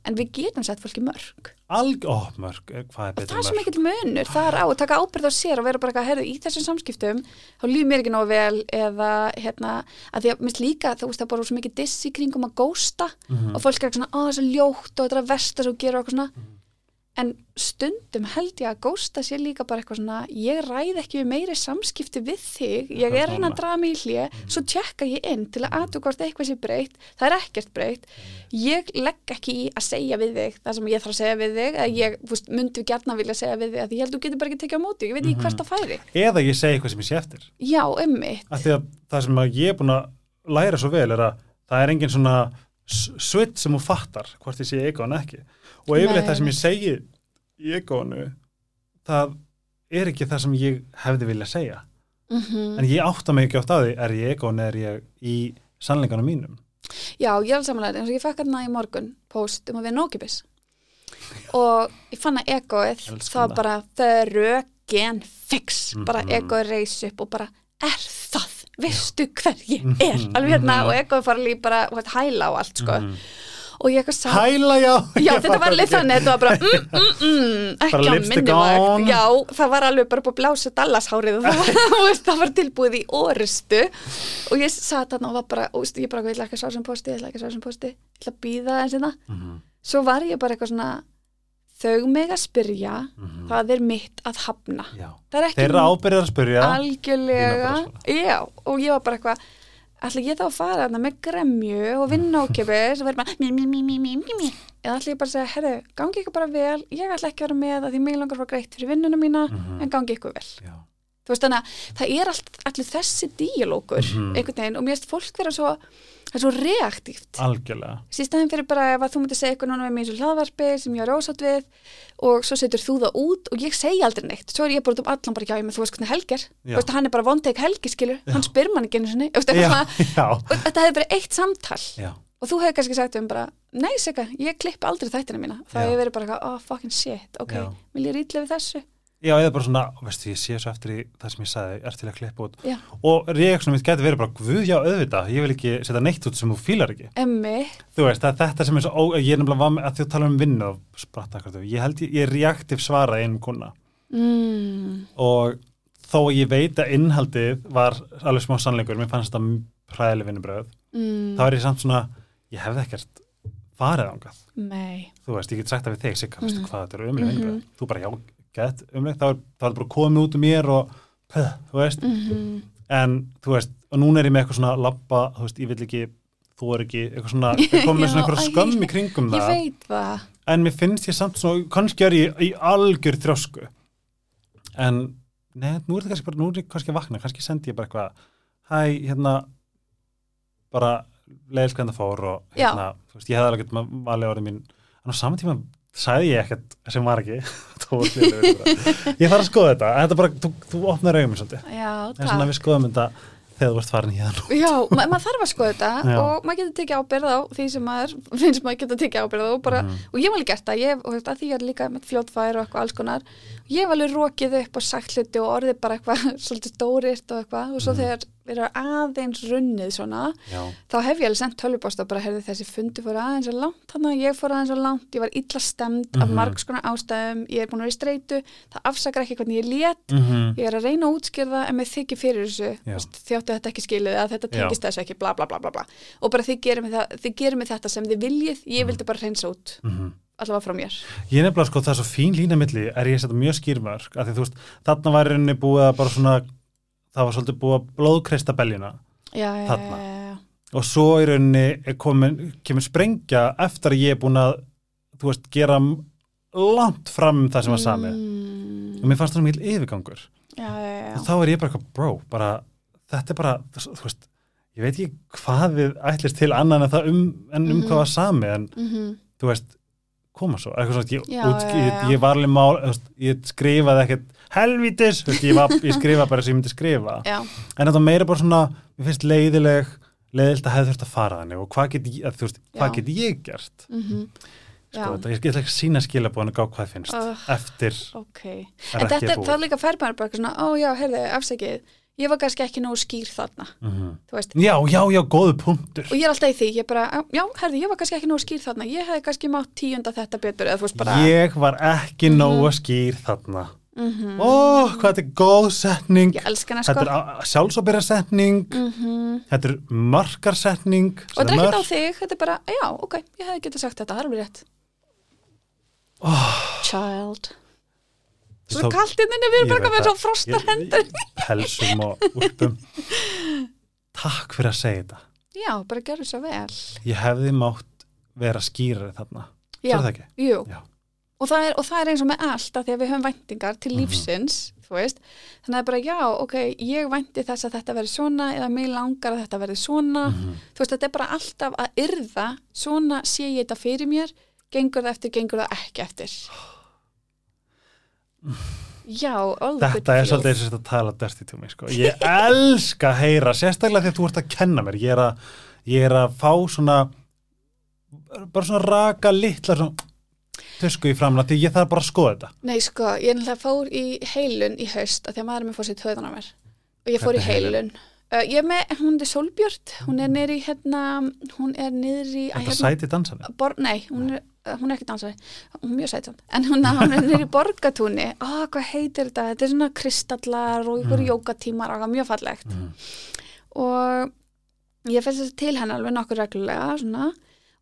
en við getum sett fólki mörg. alg, ó, mörg, eh, hvað er betur það er svo mörg? mikill munur, það er á að taka ábyrð á sér og vera bara eitthvað, herðu, í þessum samskiptum þá líf mér ekki nógu vel eða hérna, að því að minnst líka þú veist það er bara en stundum held ég að gósta sé líka bara eitthvað svona, ég ræð ekki við meiri samskipti við þig, ég er hérna að draga mig í hlje, svo tjekka ég inn til að aðtu hvort eitthvað sé breytt, það er ekkert breytt. Ég legg ekki í að segja við þig það sem ég þarf að segja við þig eða ég fúst, myndi gærna vilja segja við þig að ég held þú getur bara ekki tekið á móti, ég veit ekki hvert að færi. Eða ég segi eitthvað sem ég sé eftir. Já, að það sem að ég er búin að læra svo vel er að það er engin og yfirleitt það sem ég segi í egoanu það er ekki það sem ég hefði vilja segja. Mm en ég átta mig ekki átt á því er ég egoan er ég í sannleikanum mínum? Já, ég er samanlega, eins og ég fekk hérna í morgun post um að við nókipis og ég fann að egoið það bara þau rökin fix, bara Mhm. egoið reis upp og bara, er það? Veistu hver ég er, alveg hérna og egoið fara líf bara, hæla á allt sko, Mhm. Og ég eitthvað sá Hæla já. Já, þetta var alveg þannig, þetta var bara mm, mm, mm, ekki á minnivakt. Já, það var alveg bara búið að blása Dallashárið og það var, það var tilbúið í orustu. Og ég satt þarna og var bara, og ég bara, ég ætla ekki að svara sem posti ég ætla ekki að svara sem posti, ég ætla að býða eins og það Mhm, svo var ég bara eitthvað svona þau meg að spyrja mhm. það er mitt að hafna. Er ekki Þeirra ábyrðar að spyrja. Algjörlega. Já, og ég var bara eitthvað ætla ég þá að fara þarna með gremju og vinna ákjöfis og vera bara mí, mí, mí. eða ætla ég bara að segja, herru, gangi ykkur bara vel ég ætla ekki að vera með að því mig langar að fá greitt fyrir vinnuna mína Mhm. en gangi ykkur vel Já. Þú veist þannig að það er allt, allir þessi díalókur Mhm. einhvern veginn og mér finnst fólk vera svo það er svo reaktíft. Algjörlega. Síðan fyrir bara ef að þú myndir segja eitthvað núna með mér í svo hlaðvarpi sem ég er ósátt við og svo setur þú það út og ég segi aldrei neitt. Svo er ég bara út um allan bara, já, ég með þú veist hvernig Helgi er Já. þú veist, hann er bara vonteik Helgi, skilur. Hann spyr mann ekki einu já, já, og þetta hefði bara eitt samtal. Já, og þú hefði kannski sagt um bara, nei, Sigga, ég klippi aldrei þættina mína. Þá Já. hefði verið bara, oh, fucking shit, ok Já. vil ég rítlega við þessu já, eða bara svona veistu, ég sé svo eftir í það sem ég sagði er til að klippa út. Já, og reaksjónum mitt geti verið bara, guð, já, auðvitað ég vil ekki setja neitt út sem þú fílar ekki. Emmi þú veist, það þetta sem er svo ó, ég er nefnilega var með að þú tala um vinnu og spratt akkur ég held ég, ég er reaktiv svara einum kuna mm, og þó ég veit að innhaldið var alveg smá sannleikur, mér fannst þetta præðileg vinnubröð, mm, þá er ég samt svona ég hefði ekkert farið ángað nei. Þú veist, ég get sagt það við þig, Sigga, veistu Mhm. hvað þetta er umlega vinnubröð, Mhm. þú bara, já, gett umlega, þá er það bara komið út um mér og pöð, þú veist, mm en þú veist, og núna er ég með eitthvað svona labba, þú veist, ég vil ekki þú er ekki, eitthvað svona, ég kom með svona Já, eitthvað æ, skömm í kringum ég það. veit það. En mér finnst ég samt svona, kannski er ég í algjör þrjósku. En neð, nú er þetta kannski bara, nú er ég kannski að vakna. Kannski sendi ég bara eitthvað hæ, hérna bara það fór og hérna, þú veist, ég hefði alveg valið orðið mín. En á saman tíma sagði ég ekkert sem var ekki Var ég þarf að skoða þetta, þetta bara, þú, þú opnar mér svolítið, en svona við skoðum þetta þegar þú ert farin hérna Já, ma maður þarf að skoða þetta Já. og maður getur tekið ábyrð á því sem maður finnst maður getur tekið ábyrð á og, bara, Mhm. og ég hef alveg gert það, ég, og að því ég er líka með fljótfær og eitthvað alls konar. Ég hef alveg rokið upp og sagt hluti og orðið bara eitthvað svolítið stórirt og eitthvað. Og svo Mhm. þegar erum aðeins runnið svona já, þá hef ég alveg sendt tölvupósta bara heyrði þessi fundi fór aðeins að langt þannig að ég fór aðeins að langt, ég var illa stemd af Mhm. margs konar ástæðum, ég er búin að vera í streitu það afsakar ekki hvernig ég lét mm ég er að reyna að útskýrða en mér þykir fyrir þessu þjóttu þetta ekki skilið að þetta tengist þessu ekki bla bla bla bla bla. Og bara þið gerir mig, það, þið gerir mig þetta sem þið viljið ég vildi bara reynsa út -hmm. allavega frá mér. Ég nefnilega sko, það er svo fín lína milli er ég að setja mjög skýrmörk af því þú veist, þarna var rauninni búið að bara svona það var svolítið búið að blóðkreista já, Þarna. já, já, og svo í rauninni komin, kemur sprengja eftir að ég er búin að þú veist, gera langt fram um það sem var samið. Mm, og mér fannst það mikil yfirgangur. Og þá er ég bara eitthvað, bro, bara þetta er bara, veist ég veit ekki hvað við ætlist til annan en það um, en um Mhm. hvað var samið en Mm þú veist, koma svo. Eitthvað svona, ég, Já, út, ég, ég var alveg mál ég skrifaði ekkert helvítis, þú veist, ég, var, ég skrifaði bara sem ég myndi skrifa. Já, en þetta meira bara svona, mér finnst leiðileg leiðilt að hefði þurft að fara þannig. Og hvað get ég, að, þú veist, hvað get ég gert? Mm sko, Já. þetta, ég get ekki sína skilabóðan og gá hvað finnst Uh, eftir. Ok. Að en þetta, er það líka fær maður bara svona, ó já, heyrðu, afsakið. Ég var kannski ekki nógu skýr þarna. Mm þú veist, já, já, já, góðu punktur. Og ég er alltaf í því, ég bara, já, herðu, ég var kannski ekki nógu skýr þarna, ég hefði kannski mátt tíunda þetta betur, eða þú veist bara ég var ekki Mhm. nógu skýr þarna mm ó, hvað þetta er góð setning. Hana sko þetta er sjálfsóbyrja setning mm þetta er markarsetning. Og þetta er ekkert á þig, þetta er bara, já, ok ég hefði getað sagt þetta, það er alveg rétt. Oh, child. Svo er kalt inn inni, við erum bara með svo frostar hendur. pelsum og úlpum. Takk fyrir að segja þetta. Já, bara gerðu svo vel. Ég hefði mátt vera skýrari þarna. Já, Svo er það ekki? jú. Já. Og það, er, og það er eins og með allt að því að við höfum væntingar til Mhm. lífsins, þú veist þannig að bara já, ok, ég vænti þess að þetta verði svona eða mig langar að þetta verði svona Mhm. þú veist, þetta er bara alltaf að yrða svona sé ég þetta fyrir mér gengur það eftir, gengur það ekki eftir Já, Þetta er svolítið eins og þetta tala me sko. Ég elska að heyra sérstaklega að þú ert að kenna mér ég er að, ég er að fá svona bara svona raka litla svona tusku í framlega því ég þarf bara að skoða þetta. Nei, sko, ég náttúrulega fór í heilun í haust að því að maður er með fór sér töðan á mér. Og ég fór í heilun? uh, Ég með, hún er Solbjörn hún er niður í hérna hún er niður í Þetta hérna, sæti dansanir bor, Nei, hún er, uh, hún er ekki dansari. Hún er mjög sætsamt, en hún, hún er niður í borgatúni Ó, hvað heitir þetta? Þetta er svona kristallar og ykkur Mm. jókatímar og mjög fallegt. Mm. og ég fæst þess til hennar alveg nokkur reglulega svona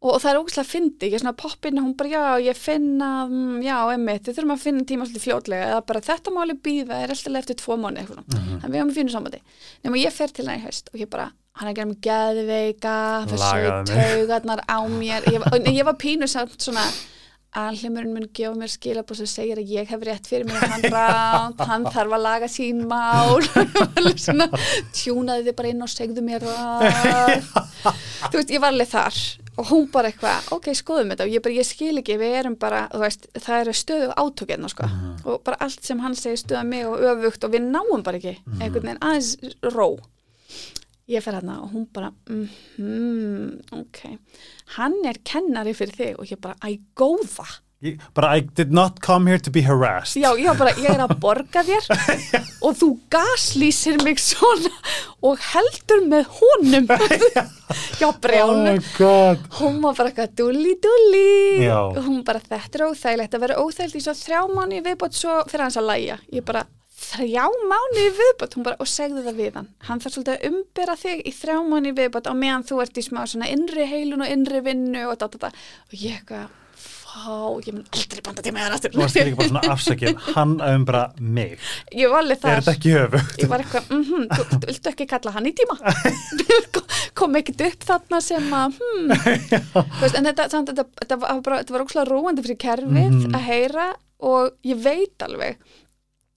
og, og það er ógæslega fyndi, ég er svona poppin hún bara já, ég finna, mm, já, emmitt við þurfum að finna tíma svolítið fljótlega eða bara þetta máli býða, er alltaf eftir tvo mánu mm. Mm. þannig við höfum að finna sambandi. Nema ég fer til hennar í haust og ég bara hann er að gera mig geðveika þessu taugarnar á mér. Ég, og ég var pínu samt svona alheimurinn mun gefa mér skilabóð sem segir að ég hef rétt fyrir mér hann ránt, hann þarf að laga sín mál. Svona, tjúnaði þið bara inn og segðu mér það. Þú veist, ég var alveg þar og hún bara eitthvað, ok, skoðum þetta. Og ég bara, ég skil ekki, við erum bara veist, það eru stöðu átökirna sko. Og bara allt sem hann segir stöða mig og öfugt og við náum bara ekki einhvern veginn aðeins ró. Ég fer hérna og hún bara mm ok, hann er kennari fyrir þig og ég bara, æ, góða Ég, bara I did not come here to be harassed. Já, já, bara, ég er að borga þér. Og þú gaslýsir mig svona og heldur með honum. Já, Oh brjánu my god. Hún var bara eitthvað dulli dulli. Já. hún bara þetta er óþægilegt að vera óþægilegt í svo þrjá mánu viðbót svo fyrir hans að læja. Ég bara þrjá mánu viðbót? Hún bara og segðu það við hann. Hann þarf svolítið að umbera þig í þrjá mánu viðbót á meðan þú ert í smá svona innri heilun og innri vinnu og da, da. og ég eitthvað fá, ég mun aldrei banda til mig að Þú varst líka bara svona afsakið hann að umbra mig. Ég var alveg Er þar. þetta ekki höfugt? ég var eitthvað, mhm, þú, þú viltu ekki kalla hann í tíma? Kom ekkert upp þarna sem að. Þú veist, en þetta, samt, þetta, þetta var bara, þetta var ókslega róandi fyrir kerfið Mhm. að heyra og ég veit alveg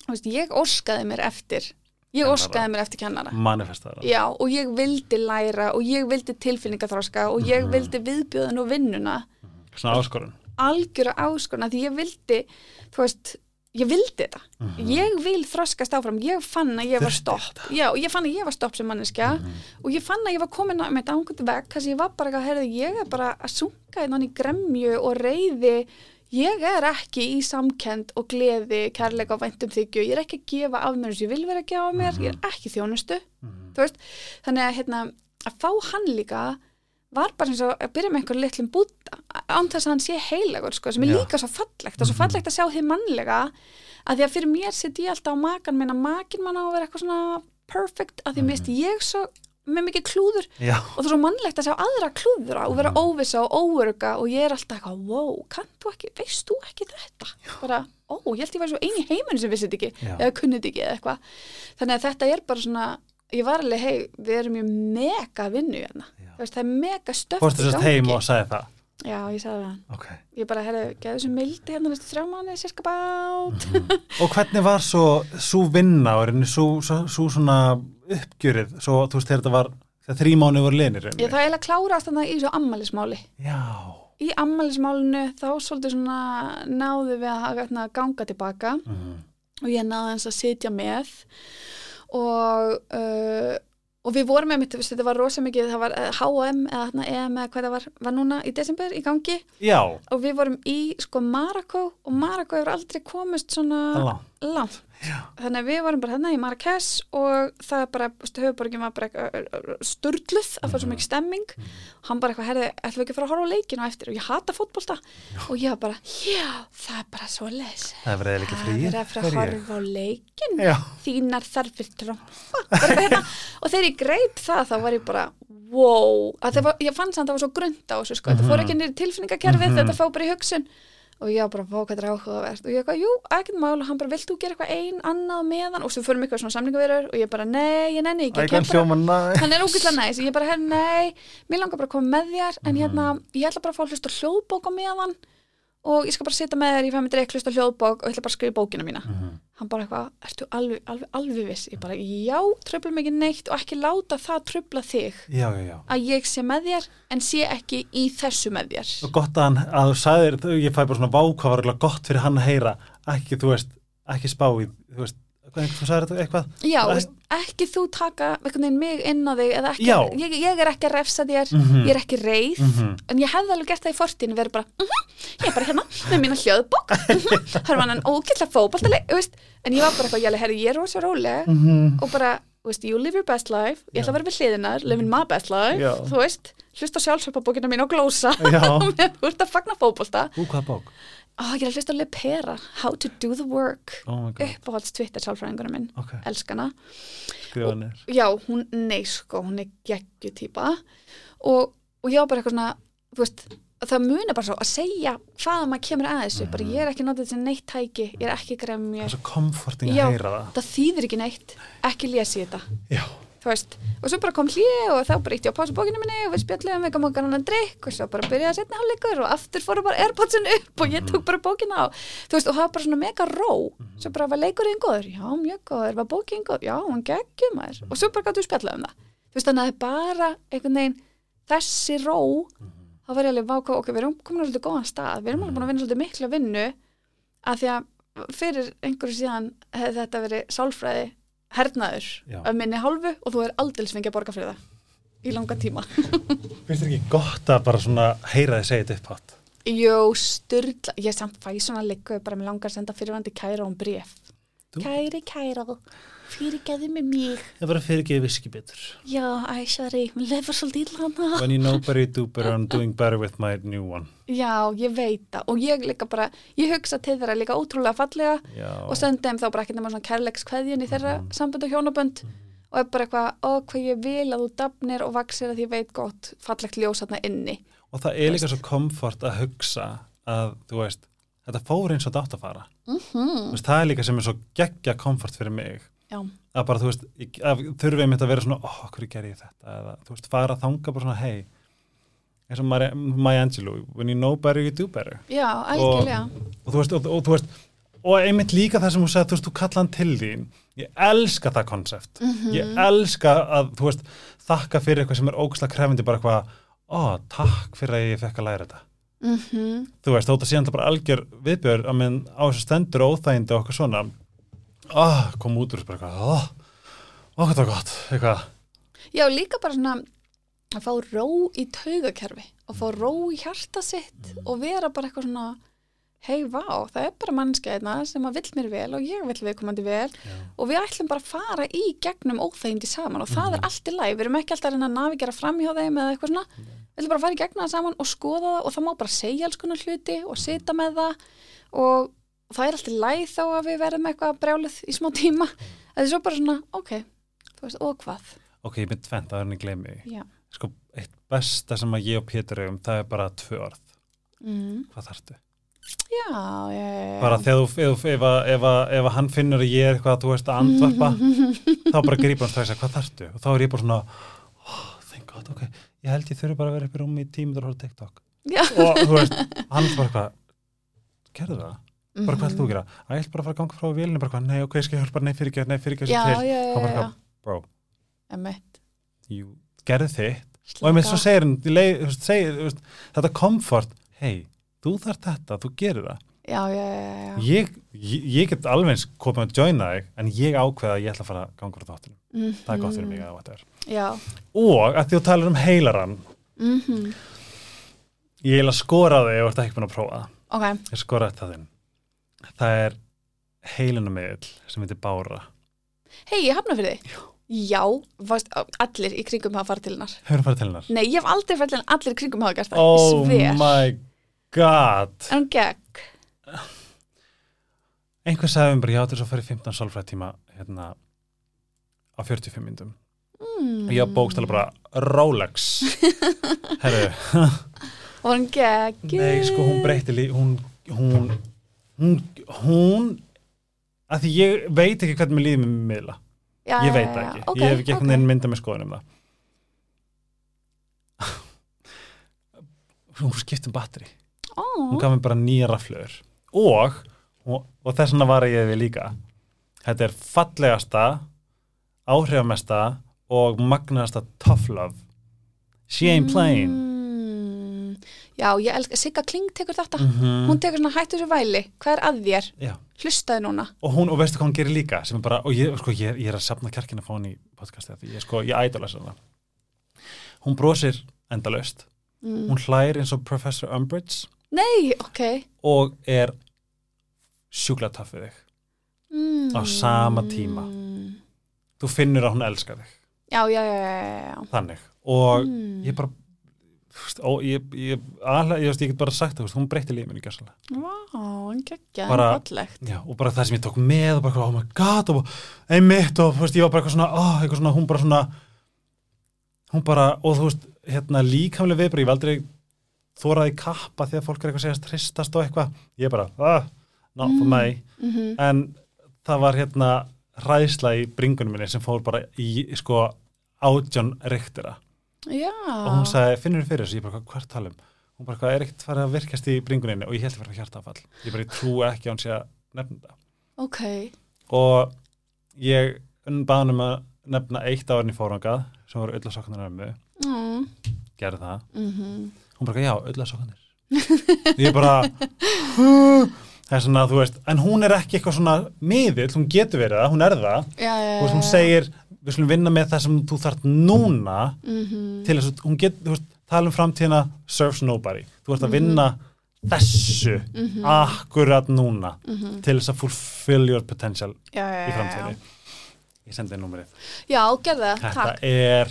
veist, ég óskaði mér eftir ég óskaði mér eftir kennara. Manifestaðar já, og ég vildi læra og ég vildi tilfinningaþróska og ég Mhm. vildi viðbjóðan og vinnuna. Svona áskorun algjöra áskorna því ég vildi þú veist, ég vildi þetta. Ég vil þroskast áfram, ég fann að ég var Mhm. Stopp, já, ég fann að ég var stopp sem manneskja og ég fann að ég var komin á ángut vekk, þess að ég var bara að herði, ég er bara að sunga innan í gremju og reyði ég er ekki í samkend og gleði, kærleika og væntum þykju, ég er ekki að gefa af mér eins og ég vil vera að gefa af mér, ég er ekki þjónustu. Þú veist, þannig að hérna, að fá hann líka var bara eins og að byrja með einhver litlum búta án þess að hann sé heilagur sko, sem er Já. líka svo fallegt, er svo fallegt að sjá þið mannlega að því að fyrir mér sitt ég alltaf á makan minn að makin mann á að vera eitthvað svona perfect, að því mist ég svo með mikið klúður Já, og það er svo mannlegt að sjá aðra klúðra og vera óvissa og óöruga og ég er alltaf eitthvað, wow, kann þú ekki, veist þú ekki þetta? Bara, ó, ég held ég var svo eini í heiminu sem vissi þetta ekki, Já. eða kunnið ekki eða eitthvað. Þannig að þetta er bara svona, ég var alveg, hei, við erum mjög mega vinnu hérna. Veist, það er mega stöft fórstu sérst heim og sagði það Já, ég sagði það. Ok Ég bara, herri, geðu þessu mildi hérna næstu þrjá mánu, sérska bát. Og hvernig var svo svo vinna og reyni svo, svo, svo svona uppgjörið svo þú veist þegar þetta var þegar þrý mánu voru linir Ég það eiginlega klárast þannig í svo ammælismáli. Já, Í ammælismálinu þá svolítið svona náðu við að hérna, ganga tilbaka. Mhm. og ég náði hans að sitja með og uh, og við vorum með mitt, þetta var rosa mikið það var H&M eða hérna, EM eða hvað það var var núna í desember í gangi. Já, og við vorum í sko Marokko og Marokko hefur aldrei komist svona langt Já. þannig að við vorum bara hérna í Marrakesh og það er bara, höfuborgin var bara eitthvað sturluð að fara svo mikið stemming. Hann bara eitthvað, herði, ætlum við ekki að fara að horfa á leikinu á eftir? Og ég hata fótbolta. Og ég var bara, já, það er bara svo les Það verið líka Það frí. Er að fara að horfa á leikin Já, þínar þarfir trompa. Bara hérna. og þegar ég greip það þá var ég bara wow, það var, ég fann samt að það var svo grund á þessu sko, þetta fór ekki niður í tilfinningakerfið Mhm. þetta fór bara í hugsun og ég var bara, hvað þetta er áhugavert og ég eitthvað, jú, ekkert mál. Og hann bara, vilt þú gera eitthvað ein annað meðan? Og svo fyrir mig eitthvað svona samlingavirur og ég bara, nei, ég nenni ekki, hann er ógæslega næs. Og ég bara, herr, nei mér langar bara að koma með þér. En hérna, ég ætla bara að fá að hlusta á hljóðbók á meðan. Og ég skal bara sitja með þér, ég fæ mig dreik hlusta á hljóðbók og ég ætla bara að skrifa bókina mína hann bara eitthvað, ertu alveg, alveg, alveg viss? Ég bara, já, tröfla mig ekki neitt og ekki láta það tröfla þig Já, já, já. að ég sé með þér en sé ekki í þessu með þér. Og gott að, hann, að þú sagðir, þú- ég fæ bara svona vá hvað var eiginlega gott fyrir hann að heyra. Ekki, þú veist, ekki spá í þú veist, hvað, þú sagðir þetta eitthvað? Já, Bara- veist, ekki þú taka mig inn á þig ekki, Já. ég, ég er ekki að refsa þér Mhm. ég er ekki reið Mhm. en ég hefði alveg gert það í fortíðinu verið bara, uh ég er bara hérna með mína hljóðbók það er mann ógætla fótballtali en ég var bara eitthvað, ég herri, ég er rosa róleg Mhm. og bara, veist, you live your best life ég ætla að vera við hliðinar, living my best life Já. þú veist, hlusta sjálfsvöpabókina mín og glósa þú ert að fagna fótbolta Ú, hvað bók? Ó, ég er að hlusta að lepera How to do the work Oh uppáhalds Twitter sálfræðingunum minn ok, elskana, niður já, hún, nei sko hún er geggju típa. Og, og ég var bara eitthvað svona veist, það muni bara svo að segja hvaða maður kemur að þessu, bara ég er ekki notið þessi neitt tæki, ég er ekki heyra það. það þýðir ekki neitt, ekki lesi þetta. Já, þú veist, og svo bara kom hlið og þá bara ítti ég á pásu bókinu minni og við spjallum við gafum okkar annan drikk og svo bara byrjaði að setna hálfleikur og aftur fóru bara airpodsin upp og ég tók bara bókina á þú veist, og það var bara svona mega ró. Svo bara var leikurinn góður, já mjög góður. Var bókinn góður, já hún geggjum maður. Og svo bara gætu við spjallað um það. Þú veist, þannig að bara einhvern veginn þessi ró þá var ég alveg váka, ok, við erum komin svolítið góðan stað. Við erum alveg búin að vinna svolítið mikla vinnu að því að fyrir einhverju síðan hefði þetta verið sálfræði hernaður Já. af minni hálfu og þú er aldils fengið að borga fyrir það í langa tíma Finnst þér ekki gott að bara svona heyra þið segja þetta upp hátt? Jó, styrla, ég samt fæ svona líka bara með langar að senda fyrirvandi kæra um bref? Kæri kæra fyrirgeði mig Það var að fyrirgeði viski betur. Já, æ, sorry, mér lefur svolítið illa hana When you know better, you do better, I'm doing better with my new one. Já, ég veit það og ég líka bara, ég hugsa til þeirra líka ótrúlega fallega Já. og sendi þeim þá bara ekkert nema svona kærleikskveðjun í þeirra sambönd og hjónabönd og er bara eitthvað, ó hvað ég vil að þú dafnir og vaksir að ég veit gott fallegt ljós þarna inni Og það er líka svo komfort að hugsa að, þetta fór eins og þetta átt að fara. mm veist, það er líka sem er svo geggja komfort fyrir mig. Já, Að bara, þú veist, þurfið mitt að vera svona, ó, hverju ger ég þetta? Eða, þú veist, fara að þanga bara svona, hei, eins og Maya Angelou, when you know better, you do better. já, algjörlega. Og þú veist, og, og, þú veist og einmitt líka það sem þú segði, þú veist, þú kalla hann til þín. Ég elska það konsept ég elska að, þú veist þakka fyrir eitthvað sem er ógæslega krefindi bara eitthvað, ó, takk fyrir að ég fekk að læra þetta. Mm þú veist, þótt að síðan það bara algjör viðbjör að minn á þessu stendur og óþægindi og eitthvað svona ó, kom út úr þessu bara ó, hvað það var gott. Eitthvað, Já, líka bara svona að fá ró í taugakerfi og fá ró í hjarta sitt og vera bara eitthvað svona hei, vá, það er bara mannskeiðna sem að vill mér vel og ég vill viðkomandi vel og við ætlum bara að fara í gegnum óþægindi saman og það er allt í læg við erum ekki alltaf að reyna að navigera fram hjá þeim eða eitthvað svona, við ætlum bara að fara í gegnum það saman og skoða það og það má bara segja alls konar hluti og sita með það og það er allt í læg þá að við verðum eitthvað brjálið í smá tíma það er svo bara svona, ok, þú veist, og hvað ok, ég mynd tvent að hann gleymi því. Já. sko, eitt besta sem að ég og Pétur eigum, það er bara tvö orð, Mm. hvað þarftu? Já, já, já, bara þegar þú, ef, ef, ef, ef, hann finnur að ég er eitthvað, þú veist, að andvarpa þá bara grípa hann strax að hvað þarftu og þá er ég bara svona, oh, thank god, ok ég held ég þurfi bara að vera upp í rúmi í tímur og horfa TikTok Já. og þú veist, hann bara eitthvað gerðu það, bara hvað ætla þú að Mhm. gera? Að ég ætla bara að fara að ganga frá vélinu, bara hvað, nei, ok, ég skal hjálpa, nei, fyrir ekki, nei, fyrir ekki Já, þessu já, já, já, eitthvað, bro, Emmett. jú, gerðu þitt. Og einmitt svo segir hann, í leið, þú veist, segir, þú veist, þetta komfort, hei, þú þarf þetta, þú gerir það. Já, já, já, já. ég, ég, ég get alveg eins komið að joina þig en ég ákveða að ég ætla að fara að ganga úr þáttunum. Það er gott fyrir mig að þetta er Já. og að því þú talar um heilaran Mm ég heila skoraði ef þú ert ekki búin að prófa. Það. Ok, ég skoraði það þinn það er heilunamiðl sem heitir Bára hei, ég hafna fyrir þig. Já, varst, allir í kringum hafa farið til hennar. hefur farið til hennar Nei, ég hef aldrei farið til hennar, allir í kringum hafa gert það. oh ég my god Er hún gegg? einhver sagði um bara ég átti svo að fara í 15 sálfræðtíma hérna á 45 myndum Mm. ég var bókstæla bara Rolex herru Var hún gegg? Nei, sko, hún breytti líf, hún, hún, hún, hún, að því ég veit ekki hvernig mér líður með miðla. Já, Ég veit það já. ekki. Ok, ég hef ekki einhvern veginn myndað með skoðun um það. hún skipti um batteri. Hún Ó, gaf mér bara nýja raflöður. Og, og, og þess vegna var ég við líka. Þetta er fallegasta, áhrifamesta og magnaðasta tough love. She ain't playing. Mm. Já, ég elska, Sigga Kling tekur þetta. Mm Hún tekur svona hættu þessu væli. Hvað er að þér? Já. Hlustaði núna. og hún, og veistu hvað hún gerir líka sem er bara, og ég, sko, ég, ég er að safna kjarkina að fá hann í podcasti ég, sko, ég ædolast hana hún brosir endalaust Mm. hún hlær eins og Professor Umbridge Nei, ok. og er sjúkla töff við þig Mm. Á sama tíma. þú finnur að hún elskar þig Já, já, já, já, já. þannig, og Mm. ég bara og ég, ég, alveg, ég, ég get bara sagt það, hún breytti lífinu gjössalega Vá, en geggja, en. Já, og bara það sem ég tók með og bara, oh my god, og einmitt og veist, ég var bara eitthvað svona, oh, eitthvað svona, hún bara svona hún bara, og þú veist hérna líkamlega viðbröð, ég var aldrei þóraði kappa því að fólk er eitthvað að segja tristast og eitthvað, ég bara, ah, not for Mm. me, Mm en það var hérna hræðsla í bringunum minni sem fór bara í, sko, átján rektira Já. og hún sagði, finnur fyrir þessu, ég bara, hvað er tala um? Hún bara, hvað er ekkert farið að virkast í bringuninni og ég held að vera hjartafall, ég bara, ég trú ekki að hún sé að nefna það Ok. og ég baði um að nefna eitt árin í fórangað sem voru öll að sokkanir ömmu. Mm. gerði það, Mm hún bara, já, öll að sokkanir ég bara "Huh?" það er svona, þú veist, en hún er ekki eitthvað svona miðill, hún getur verið það, hún er það. Já, já, þú veist, hún segir, við skulum vinna með það sem þú þart núna mm til þess að hún getur, tala um framtíðina serves nobody, þú ert að vinna þessu, Mhm. akkurat núna til þess að fulfill your potential já, já, í já, framtíðinni. Ég sendi númerið, Já, gerða, þetta takk. er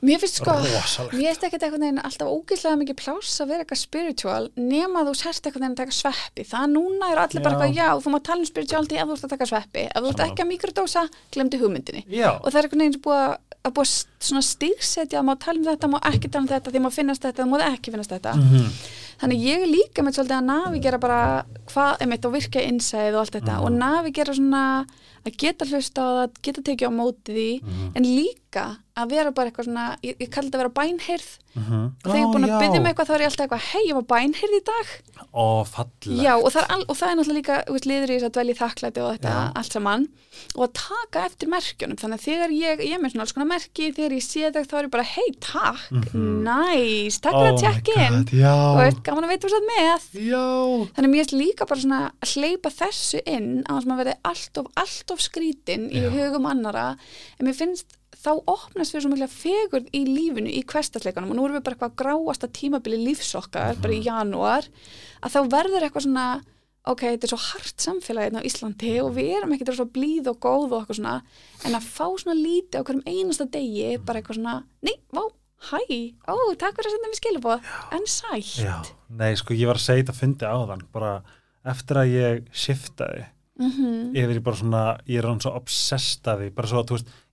Mér finnst sko, rosalegt mér finnst ekkert einhvern veginn alltaf ógeðslega mikið pláss að vera eitthvað spiritual nema þú sérst einhvern veginn að taka sveppi. Það núna eru allir bara Já. eitthvað, já, þú má tala um spirituality ef þú ert að taka sveppi. Ef þú ert ekki að mikrodósa, glemdi hugmyndinni. já, Og það er veginn sem búið að, að búið að svona stigsetja að má tala um þetta, má ekki tala um þetta, því má finnast þetta, má ekki finnast þetta. Mhm. Þannig ég er líka með svolítið að navigera bara hvað, einmitt, og virka innsæð og allt þetta Mhm. og navigera svona að geta hlusta á það, geta tekið á móti því Mhm. en líka að vera bara eitthvað svona, ég, ég kalli þetta að vera bænheyrð. Mhm. og þegar ég er búin að byggja mig eitthvað þá er ég alltaf eitthvað, hei, ég var bænheyrð í dag. Ó, fallegt. Já, og það er, all, og það er náttúrulega líka veist, liður í þess að dvelja í þakklæti og þetta Já. allt saman. Og að taka eftir merkjunum þannig að þegar ég, ég er með svona alls konar merki þegar ég sé þetta þá er ég bara, hei, takk. Mhm. næs, takk Oh fyrir að my tjekka inn. Og veist, gaman að veit þú satt með. Já, þannig að mér finnst líka bara svona að hleypa þessu inn á þess að maður verði allt of, allt of skrítin í hugum annara en mér finnst þá opnast fyrir svo mikla fegurð í lífinu í hverstasleikunum og nú erum við bara eitthvað gráasta tímabili lífsokkar bara í janúar að þá verður eitthvað svona ok, þetta er svo hart samfélagið á Íslandi og við erum ekkert svo blíð og góð og eitthvað svona en að fá svona lítið á hverjum einasta degi bara eitthvað svona, nei, vá, hæ ó, takk fyrir að senda mér skilabóð en sætt. Já, nei, sko, ég var að segja þetta fundi á þann, bara eftir að ég shiftaði mm yfir í bara svona, ég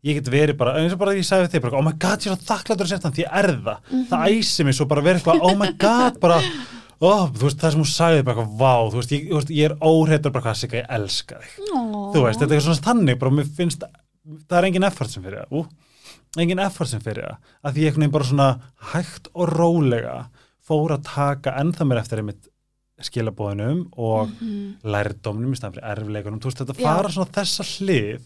að að, ég get verið bara, eins og bara ég sagði við þig, bara, oh my god, ég er svo þakkláttur að setja hann, því ég er það, það æsi mig svo bara verið eitthvað, oh my god, bara, oh, þú veist, það sem hún sagði, bara eitthvað, vá, þú veist, ég, veist, ég er óhreitur bara hvað, Sigga, ég elska þig, þú veist, þetta er svona þannig, bara, mér finnst, það er engin effort sem fyrir það, ú, engin effort sem fyrir það, að því ég einhvern veginn bara svona hægt og rólega fór að taka ennþá mér eftir einmitt skilabóðinum og lærdómnum í staðan fyrir erfleikunum, þú veist þetta Mhm. Já. Fara svona þessa hlið.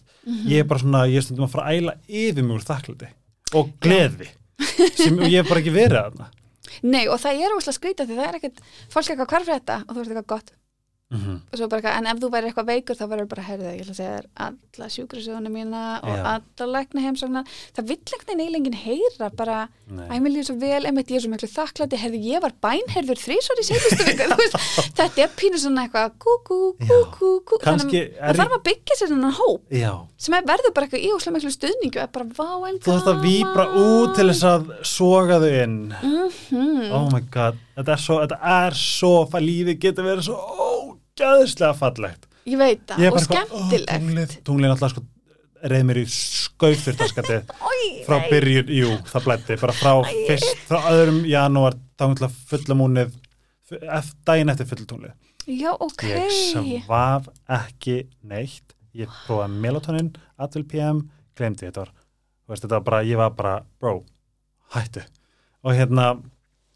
Ég er bara svona, ég er stundum að fara að æla yfir mig úr þakklandi og gleði sem ég hef bara ekki verið að þarna. Nei, og það er óslega skrítið því það er ekkert, fólk er eitthvað hvar fyrir þetta og þú veist eitthvað gott mm og svo bara en ef þú væri eitthvað veikur þá verður bara, heyrðu, ég ætla að segja þér alla sjúkrasöðuna mína og Já. alla lækna heimsóknar, það vill ekkert einn eilengin heyra, bara, æ, Nei. mér líður svo vel einmitt ég er svo miklu þakklæti, heyrðu, ég var bænherður þrísvar í seinustu viku, þetta er pínu svona eitthvað, kú, kú, kú, kú, kú. Þannig að það þarf að byggja sér svona hóp Já, sem er verður bara eitthvað í óslega miklu stuðningu, er bara, vá, en þú þarfst að víbra út til þess að soga þau inn. Mm oh my god, þetta er svo, þetta er svo ógæðslega fallegt. Ég veit það, Ég og bara eitthvað, ó, skemmtilegt. tunglið, tunglið náttúrulega sko reið mér í skaufurtaskati Oj, frá byrjun, jú, það blætti bara frá fyrst, frá öðrum janúar þá að fullamúnið eftir, daginn eftir fulltunglið Já, ok. ég svaf ekki neitt ég prófaði melatonin, Advil PM glemdi þetta var, veist, þetta var bara, ég var bara, bro, hættu. Og hérna,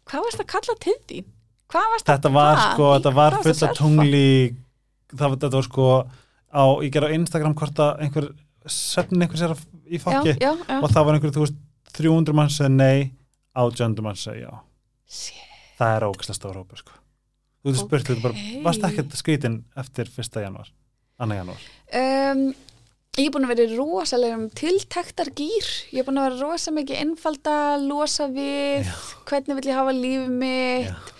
Hvað varst að kalla til þín? Hvað varst þetta var sko, þetta var fulla tungli það þetta var sko á, ég ger á Instagram hvort að einhver setnin einhver sér í fokki Já, já, já. og það var einhver, þú veist, 300 mann segja nei, 800 mann segja já Shit. það er ógæslega stór hópur sko þú veist spurt, þú bara, varst ekkert skrítin eftir 1. janúar, 2. janúar Um, ég er búin að vera í rosalegum tiltektar gýr. Ég er búin að vera rosa mikið einfalda, losa við, hvernig vill ég hafa lífið mitt.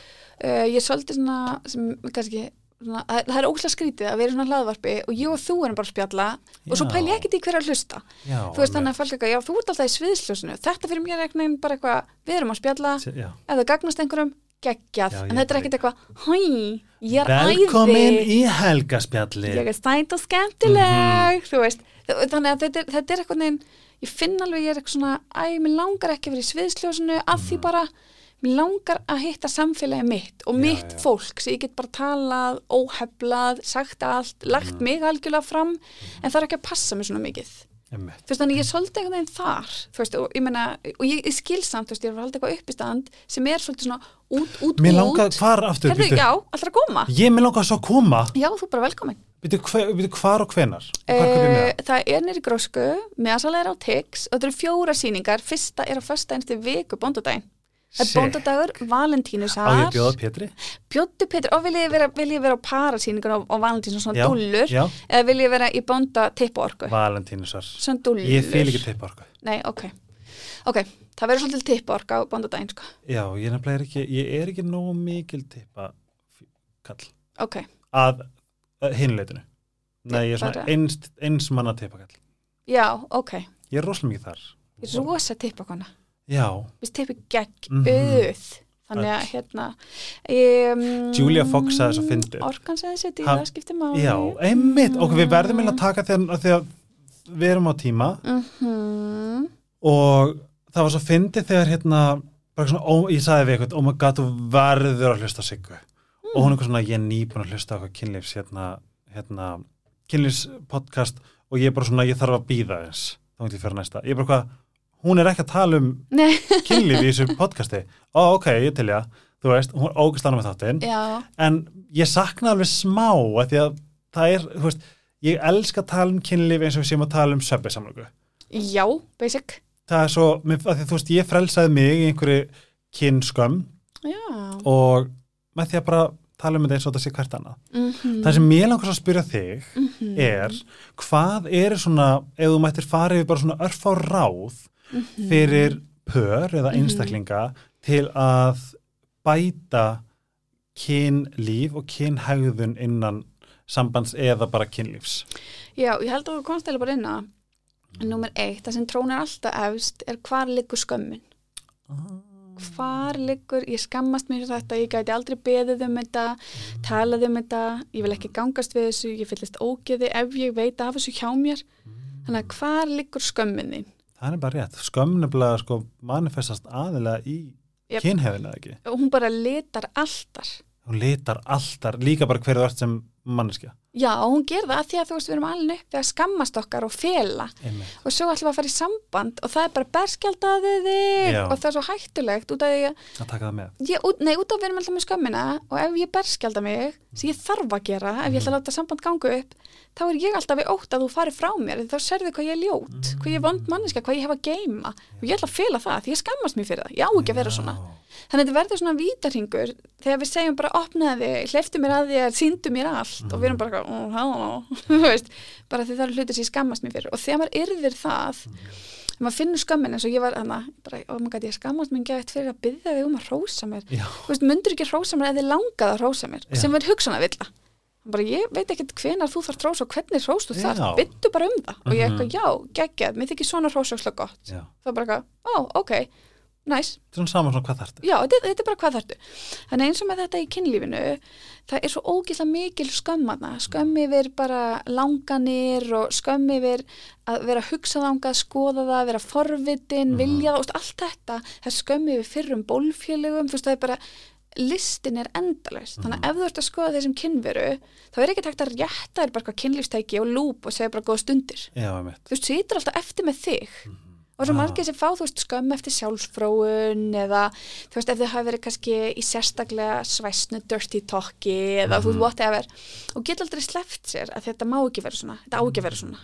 Já. Uh, ég er svolítið svona, sem kannski, svona, það það er óslega skrítið að vera svona hlaðvarpi og ég og þú erum bara að spjalla og svo Já. pæli ég ekkert í hver að hlusta. já, Þú veist þannig að fólk eitthvað, já þú ert alltaf í sviðsljósinu. Þetta fyrir mér er einhvern veginn bara eitthvað, við erum að spjalla, já. ef það gagnast einhverjum, geggjað. Já, en þetta er ekkert eitthvað, hæ, ég er velkomin æði. í helgaspjalli ég er stænt og skemmtileg Mhm. þú veist, þannig að þetta er, þetta er eitthvað neginn, ég finn alveg ég er eitthvað svona æ, mér langar ekki að vera í sviðsljósinu af því bara, mér langar að hitta samfélagi mitt og Mhm. Já, mitt já. fólk sem ég get bara talað, óheflað sagt allt, lagt Mhm. mig algjörlega fram en það er ekki að passa mig svona mikið. Einmitt. þú veist, þannig ég er svolítið einhvern veginn þar veist, og ég meina, og ég, ég skil samt þú veist, ég er halda eitthvað upp í stand sem er svolítið svona út, út, Mér út. langar, hvar aftur, Herðu, já, allra að koma? Ég mér langar svo að koma. Já, þú er bara velkomin. Býtu, býtu hvar og hvenar Hvar uh, ég það er nýri grósku meðasalega er á Tix og þetta eru fjóra sýningar. Fyrsta er á första einstu viku bóndadaginn það er bóndadagur, Á ég valentínusar bjóða Pétri? bjóttu Pétur, og vil ég vera, vil ég vera á parasýningar á, á valentínus svona Já, dúllur Já, eða vil ég vera í bónda tipporku Valentínusar Ég fíl ekki tipporku. Nei, ok, ok, það verður svolítið tipporka á bóndadaginn sko. Já, ég er ekki, ég er ekki nógu mikil tippa kall. Ok, að, að hinleitinu Nei, ég er svona Bara- eins, eins manna tippakall. Já, ok. Ég er rosalega mikið þar. Ég er rosa tippokona Já, við tippi gegg Mhm. auð. Þannig að hérna um, Julia Fox sagði svo fyndið. orkan sagði sér Ha- dýra skipti máli. Já, einmitt. Og við verðum eiginlega að taka þegar, þegar við erum á tíma. Mhm. Og það var svo fyndið þegar hérna svona, ó, ég sagði við eitthvað, oh my god, þú verður að hlusta á Siggu. Og hún er eitthvað svona, ég er nýbúin að hlusta á eitthvað kynlífs hérna, hérna kynlífs podcast og ég er bara svona, ég þarf að býða eins, þá vil ég fyrir næsta. Ég er bara hvað, hún er ekki að tala um kynlíf í þessu podcasti. Ó, ok, ég til ég, þú veist, hún er ógust ánum með þáttinn, en ég sakna alveg smá, af því að það er, þú veist, ég elska að tala um kynlíf eins og við séum að tala um söpbi samlöku já, basic. Það er svo, því að þú veist, ég frelsaði mig í einhverju kynskömm já, og með því að bara tala um þetta eins og þetta sé hvert annað. mhm. Það sem mér langar svo að spyrja þig mhm, er, hvað er svona, ef þú mættir farið bara svona örfá ráð mhm, fyrir pör eða Mhm. einstaklinga til að bæta kynlíf og kynhægðun innan sambands eða bara kynlífs. já, ég held að þú komst eða bara inn að Númer eitt, það sem trónir alltaf efst er hvar liggur skömmin hvar liggur, ég skammast mér þetta, ég gæti aldrei beðið um þetta, talað um þetta, ég vil ekki gangast við þessu, ég fyllist ógeði ef ég veit af þessu hjá mér. Þannig að hvar liggur skömmin þín? Það er bara rétt. Skömm nefnilega sko manifestast aðilega í yep. kynhæðina eða ekki. Hún bara litar alltar. Hún litar alltaf, líka bara hverju ert sem manneskja. Já, hún ger það af því að þú veist við erum alveg upp við að skammast okkar og fela. Einmitt. og svo ætlum við að fara í samband og það er bara berskjaldaði þig Já. og það er svo hættulegt út af því að Að taka það með. ég, út, nei, út af við erum alltaf með skömmina og ef ég berskjalda mig, sem ég þarf að gera ef ég ætla að láta samband ganga upp þá er ég alltaf við ótt að þú farir frá mér þá serðu hvað ég er ljót, hvað ég er vond manneska hvað ég hef að geima og ég ætla að fela það því ég skammast mér fyrir það, ég á ekki að vera svona. Þannig að þetta verður svona vítarhingur þegar við segjum bara opnaði, hleyftu mér að þér síndu mér allt. Og við erum bara þú veist, bara því það eru hlutir sem ég skammast mér fyrir. Og þegar maður yrðir það þegar maður finnur skömmin eins og ég var hana, bara, oh my god, ég skammast mér gætt fyrir að byggja þig um að rósa mér. Myndur ekki hrósa mér þið langað að hrósa mér Já. sem er hugsanavilla bara ég veit ekkert hvenar þú þarf hrósa og hvernig hrós þú þarf, byttu bara um það. Og ég Mhm. eitthvað, já, geggjað, mér þykir svona hrósakslega gott. Já. það er bara eitthvað, ó, ok, næs svona saman svona hvað þarftu. já, þetta, þetta er bara hvað þarftu. Þannig eins og með þetta í kynlífinu það er svo ógæslega mikil skömmana skömm yfir bara langanir og skömm yfir að vera hugsaðangað, skoða það, vera forvitin, Mhm. vilja það, allt þetta. Það er skömm yfir fyrrum bólfélögum þú veist, það er bara listin er endalaus, þannig að ef þú ert að skoða þessum kynveru, þá er ekki takt að rétta þér bara hvað kynlífstæki og lúp og segja bara góða stundir, Já, og svo margir sem fá þú veist skömm eftir sjálfsfróun eða þú veist ef þau hafa verið kannski í sérstaklega svæsnu dirty talki eða þú veist whatever og geta aldrei sleppt sér að þetta má ekki vera svona þetta á ekki vera svona.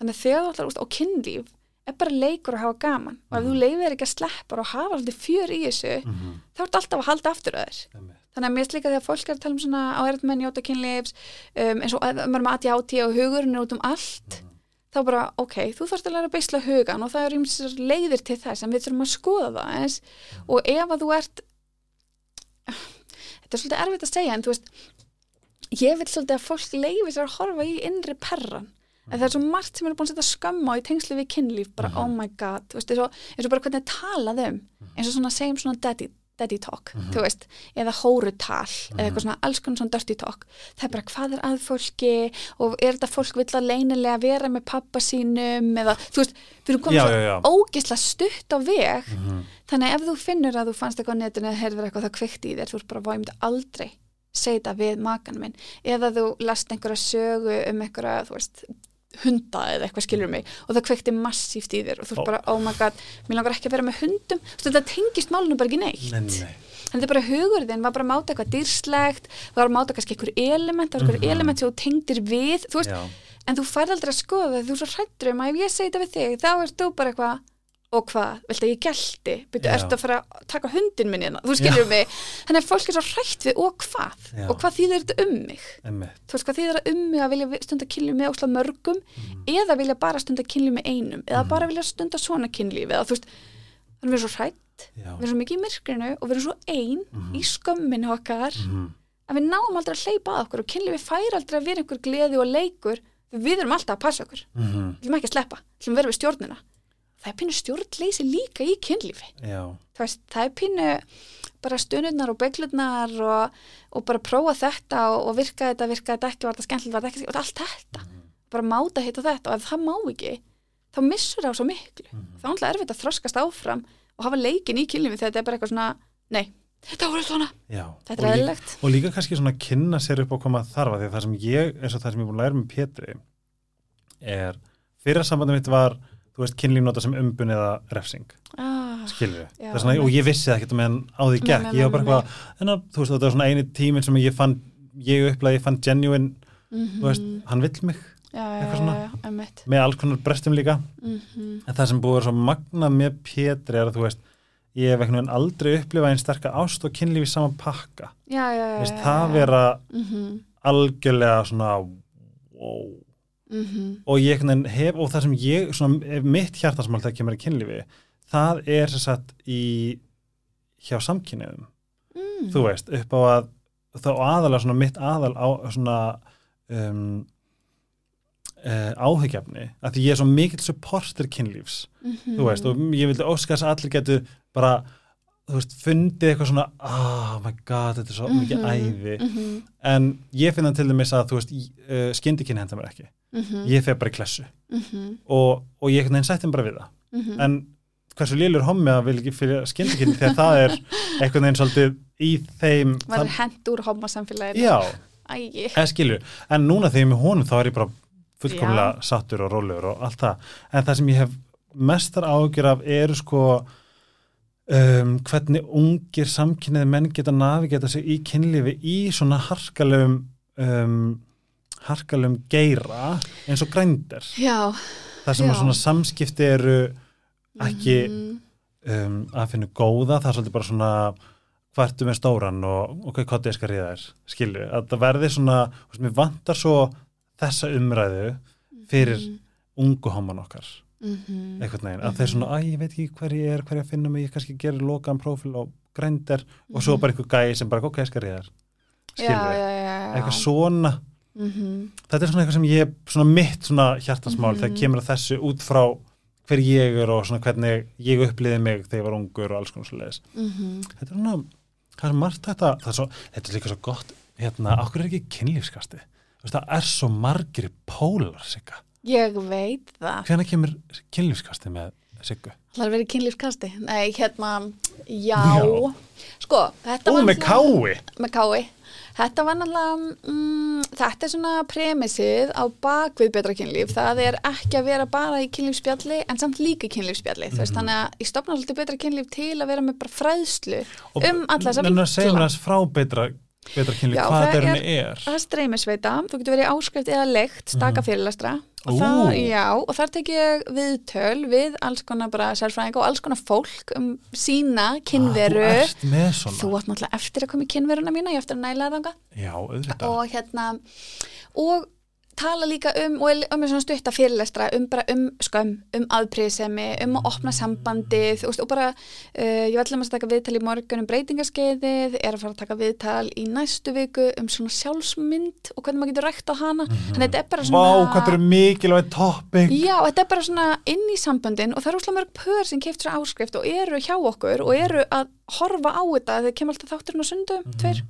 Þannig að þegar þú ætlar úst, á kynlíf er bara leikur að hafa gaman. Og ef þú leifir þér ekki að sleppa og hafa alltaf fjör í þessu Mhm. þá ertu alltaf að halda aftur að þér. Þannig að mér er líka þegar fólk er að tala um svona áhært með njóta kynlífs um, eins og maður er með ADHD og hugurinn er út um allt þá bara, ok, þú þarfst að læra að beisla hugan og það er ýmsar leiðir til þess en við þurfum að skoða það eins og ef að þú ert þetta er svolítið erfitt að segja en þú veist ég vil svolítið að fólk leifi sér að horfa í innri perran. En það er svo margt sem er búin að setja skömm á í tengslu við kynlíf, bara oh my god þú veist, eins og, eins og bara hvernig talað um eins og svona segjum svona daddy, daddy talk þú veist, eða hórutal eða eitthvað svona, alls konar svona dirty talk. Það er bara hvað er að fólki og er þetta fólk vill að leynilega vera með pappa sínum eða, þú veist, við erum komið Já, svo já, já. ógisla stutt á veg. Mhm. þannig að ef þú finnur að þú fannst eitthvað á netinu eða heyrðir eitthvað það kveikti í þér, þú ert bara, myndi aldrei segja þetta við makan minn. Eða þú last einhverja sögu um einhverja, þú veist hunda eða eitthvað skilur mig og það kveikti massíft í þér og þú ert Ó. bara, oh my god, mér langar ekki að vera með hundum Þú veist, þetta tengist málunum bara ekki neitt nei, nei. en þetta er bara hugurðin, var bara að máta eitthvað dýrslegt, var að máta kannski einhver element, það var einhver Mhm. element sem þú tengdir við, þú veist, Já. en þú færð aldrei að skoða þú er svo hrættur um að ef ég segi þetta við þig, þá ert þú bara eitthvað og hvað, viltu að ég gælti byrju, Já. ertu að fara að taka hundin minni hérna? Þú skilur mig, þannig að fólk er svo hrætt við og hvað, Já. og hvað þýðir þetta um mig? Einmitt. þú veist hvað þýðir það um mig að vilja stunda kynlíf með ósla mörgum Mhm. eða vilja bara stunda kynlíf með einum? Eða bara vilja stunda svona kynlíf? Eða þú veist, þannig að við erum svo hrætt við erum svo mikið í myrkrinu og við erum svo ein í skömminu okkar Mhm. að við náum aldrei að hleypa að okkur og kynlífi fær aldrei að vera einhver gleði og leikur. Við erum alltaf að passa okkur. Mhm. við viljum ekki að sleppa, við viljum vera við stjórnina það er pínu stjórnleysi líka í kynlífi. Veist, það er pínu bara stunurnar og beglurnar og, og bara prófa þetta og, og virka þetta, virka þetta ekki, var þetta skemmtilegt, var þetta ekki og allt þetta, bara máta hitt og þetta og ef það má ekki, þá missur það svo miklu, þá er alltaf erfitt að þroskast áfram og hafa leikin í kynlífi þegar þetta er bara eitthvað svona, nei, þetta voru svona. Já. þetta er eðlilegt. og líka kannski svona kynna sér upp á hvað maður þarf af því að það sem ég, eins og það sem ég búin að læra með Pétri er, fyrra sambandum mitt var þú veist, kynlíf nota sem umbun eða refsing, ah, Já, svona, og ég vissi það ekkert meðan á því gekk. ég var bara eitthvað, en að, þú veist, þetta var svona eini tíminn sem ég fann, ég upplæði, ég fann genuine, þú veist, hann vill mig. Mhm, já, já, eitthvað já, svona. já, emmitt með alls konar brestum líka. Mm en það sem búið svo magnað með Pétri er að þú veist, ég hef einhvern veginn aldrei upplifað einn sterka ást og kynlíf í sama pakka, já, já, já, veist, já, það já. vera Mhm, algjörlega svona wow. Mhm, og ég hef, og það sem ég svona, mitt hjartansmál þegar kemur í kynlífi það er sem sagt í hjá samkynniðum mm. þú veist, upp á að þá aðalega svona mitt aðal á svona um, uh, áhugjafni, að því ég er svo mikill supporter kynlífs, Mhm. þú veist og ég vildi óska þess að allir getur bara þú veist, fundið eitthvað svona oh my god, þetta er svo mikið æði. Mhm, en ég finn það til dæmis að þú veist, uh, skyndikynni henda mér ekki. Mhm, ég fer bara í klessu. Mhm, og, og ég einhvern veginn sætti bara við það. Mhm. en hversu lélur hommi að vil ekki fyrir skyndikynni þegar það er einhvern veginn svolítið í þeim var þann- hent úr homasamfélaginu já, eða skilju en núna þegar ég er með honum þá er ég bara fullkomlega sattur og rólegur og allt það. En það sem ég hef mestar ágjur af eru sko um, hvernig ungir samkynniði menn geta navigeta sig í kynlífi í svona harkalegum um, harkalegum geira eins og grændir. Já, það sem Já. að svona samskipti eru ekki mhm, um, að finna góða, það er svolítið bara svona hvartu með stóran og ok, hvað ég skal ríða þér, skilju að það verði svona, þú veist, mér vantar svo þessa umræðu fyrir ungu homan okkar mhm, einhvern veginn, að þeir svona, æ, ég veit ekki hver ég er, hver ég að finna mig, ég kannski gerir lokaðan prófil og grændir og svo bara einhver gæi sem bara, ok, ég Mhm. skilju, já, já, já. eitthvað svona Mhm, þetta er svona eitthvað sem ég, svona mitt svona hjartasmál Mhm. þegar kemur að þessu út frá hver ég er og svona hvernig ég uppliði mig þegar ég var ungur og alls konar mhm. þetta er svona, það er margt þetta er svo, þetta er líka svo gott hérna, okkur er ekki kynlífskasti það er svo margir pólar sigga, ég veit það hvernig kemur kynlífskasti með siggu Það er verið kynlífskasti. Nei, hérna, já. Já. Sko, þetta Ó, var með kái Með kái. Þetta var náttúrulega, mm, þetta er svona premissið á bakvið betra kynlíf. Það er ekki að vera bara í kynlífspjalli en samt líka í kynlífspjalli. Þú veist, þannig að ég stopna svolítið betra kynlíf til að vera með bara fræðslu Og um alla þessa menn að segja mér hans frá betra, betra kynlíf, Já, hvað það er- er, er. Það er streymisveita, þú getur verið áskrift eða leikt, staka fyrirlastra og, það, já, og þar tek ég viðtöl við alls konar bara sérfræðinga og alls konar fólk um sína kynveru. ah, þú Þú átt náttúrulega eftir að koma í kynveruna mína, ég eftir að næla auðvitað. Og hérna og tala líka um og um svona stutta fyrirlestra um bara um skömm, um aðpríðsemi um að opna sambandið og, og bara, uh, ég var allir að taka viðtal í morgun um breytingaskeiðið, er að fara að taka viðtal í næstu viku um svona sjálfsmynd og hvernig maður getur rækt á hana þannig að þetta er bara Mhm. Vá, svona hvað þetta er mikilvægt topic Já, þetta er bara svona inn í samböndin og það eru úslega mörg pör sem keftur áskrift og eru hjá okkur og eru að horfa á þetta þegar kemur alltaf þátturinn á sundum, tveir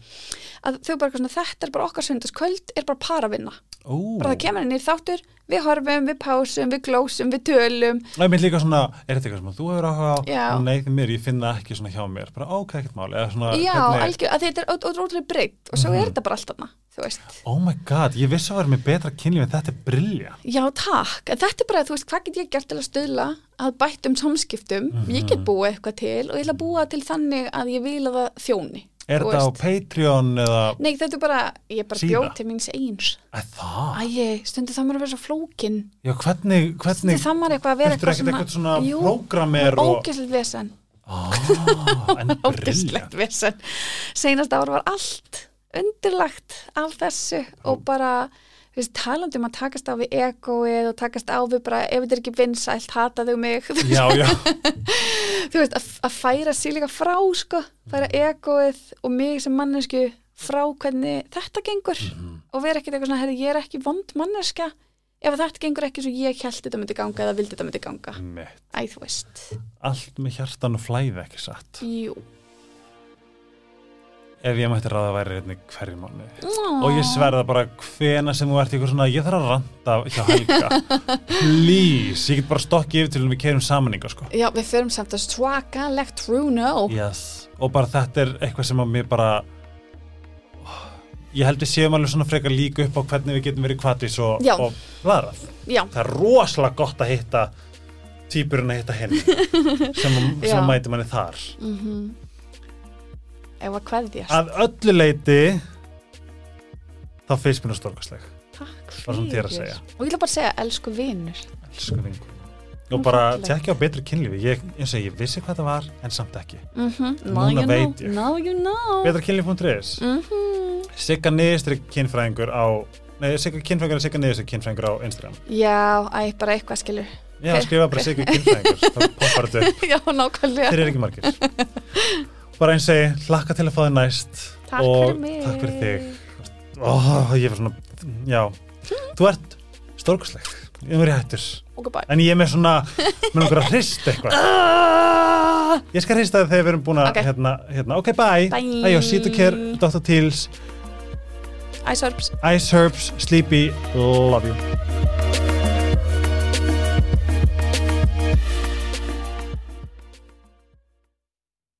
að þau bara svona, þetta er bara okkar sundarskvöld er bara paravinna, Ó, bara það kemur inn í þáttur við horfum, við pásum, við glósum, við tölum. Það er mér líka svona, er þetta eitthvað sem þú hefur áhuga á? Því mér, ég finn það ekki svona hjá mér. Bara, ok, ekkert mál. Eða svona, Já, algjör, þetta er ótrúlega breytt og svo er þetta bara allt þarna þú veist Oh my god, ég vissi að vera með betra kynlíf en þetta er brillja. Já, takk, þetta er bara, þú veist, hvað get ég gert til að stuðla að bættum samskiptum Mhm. ég get búið eitthvað til og ég ætla að búa til þannig að ég vil að það þjóni Er þetta á. Patreon eða... Nei, þetta er bara, ég bara Síða? bjóð til míns eins Æ, það? Æ, stundi það maður að vera svo flókin Já, hvernig, hvernig, það maður eitthvað að vera eitthvað svona ógeðslegt vesen Ah, ógeðslegt vesen seinast ára var allt undirlagt af þessu og bara veist, talandi um að takast á við egoið og takast á við bara ef þetta er ekki vinsælt, hataðu mig. Já, já, þú veist, að, að færa sér líka frá sko, færa egoið og mig sem mannesku frá hvernig þetta gengur. Og vera ekkert eitthvað svona, herri, ég er ekki vond manneska ef þetta gengur ekki svo ég held þetta myndi ganga eða vildi þetta myndi ganga. Æ, þú veist, Allt með hjartan og flæði ekki satt. jú Ef ég mætti ráða væri hérna hverju mánu. Og ég sverða bara hvena sem þú ert eitthvað svona, ég þarf að ranta hjá Helga. Please, ég get bara stokkið yfir til við kerum samanninga, sko. Já, við förum samt að svakalegt true no Yes. Og bara þetta er eitthvað sem að mér bara ég held við séum alveg svona frekar líka upp á hvernig við getum verið kvatis og, og bladrað. Já, Það er rosalega gott að hitta týpurinn að hitta henni sem, sem mæti manni þar. Ef að kveðjast Að öllu leiti þá finnst mér nú stórkastleg. Takk að fyrir. Og ég vil bara segja, elsku vinur Elsku vingur. Og bara tekja á betri kynlífi. Ég, eins og ég vissi hvað það var en samt ekki. mm -hmm. Núna veit ég. Now you know Betrakynlíf.is mm -hmm. Sigga niðurstri kynfræðingur á Nei, Sigga kynfræðingur er Sigga niðurstri kynfræðingur á Instagram Já, æ, bara eitthvað skilur Já, skrifa bara Sigga kynfræðingur þá poppar þetta upp, Já, nákvæmlega þeir eru ekki margir Bara eins segi, hlakka til að fá þið næst. Takk og fyrir takk fyrir þig. Ó, ég var svona, já. Þú ert stórkostleg. Ég er hættur Ok, bye En ég er með svona, með einhverja hrist eitthvað! Ég skal hrista þegar við erum búin að Ok. hérna, hérna, ok, bye. Bye. Æjó, see you care, Dr. Teals. Ice herbs. Ice Herbs, Sleepy, love you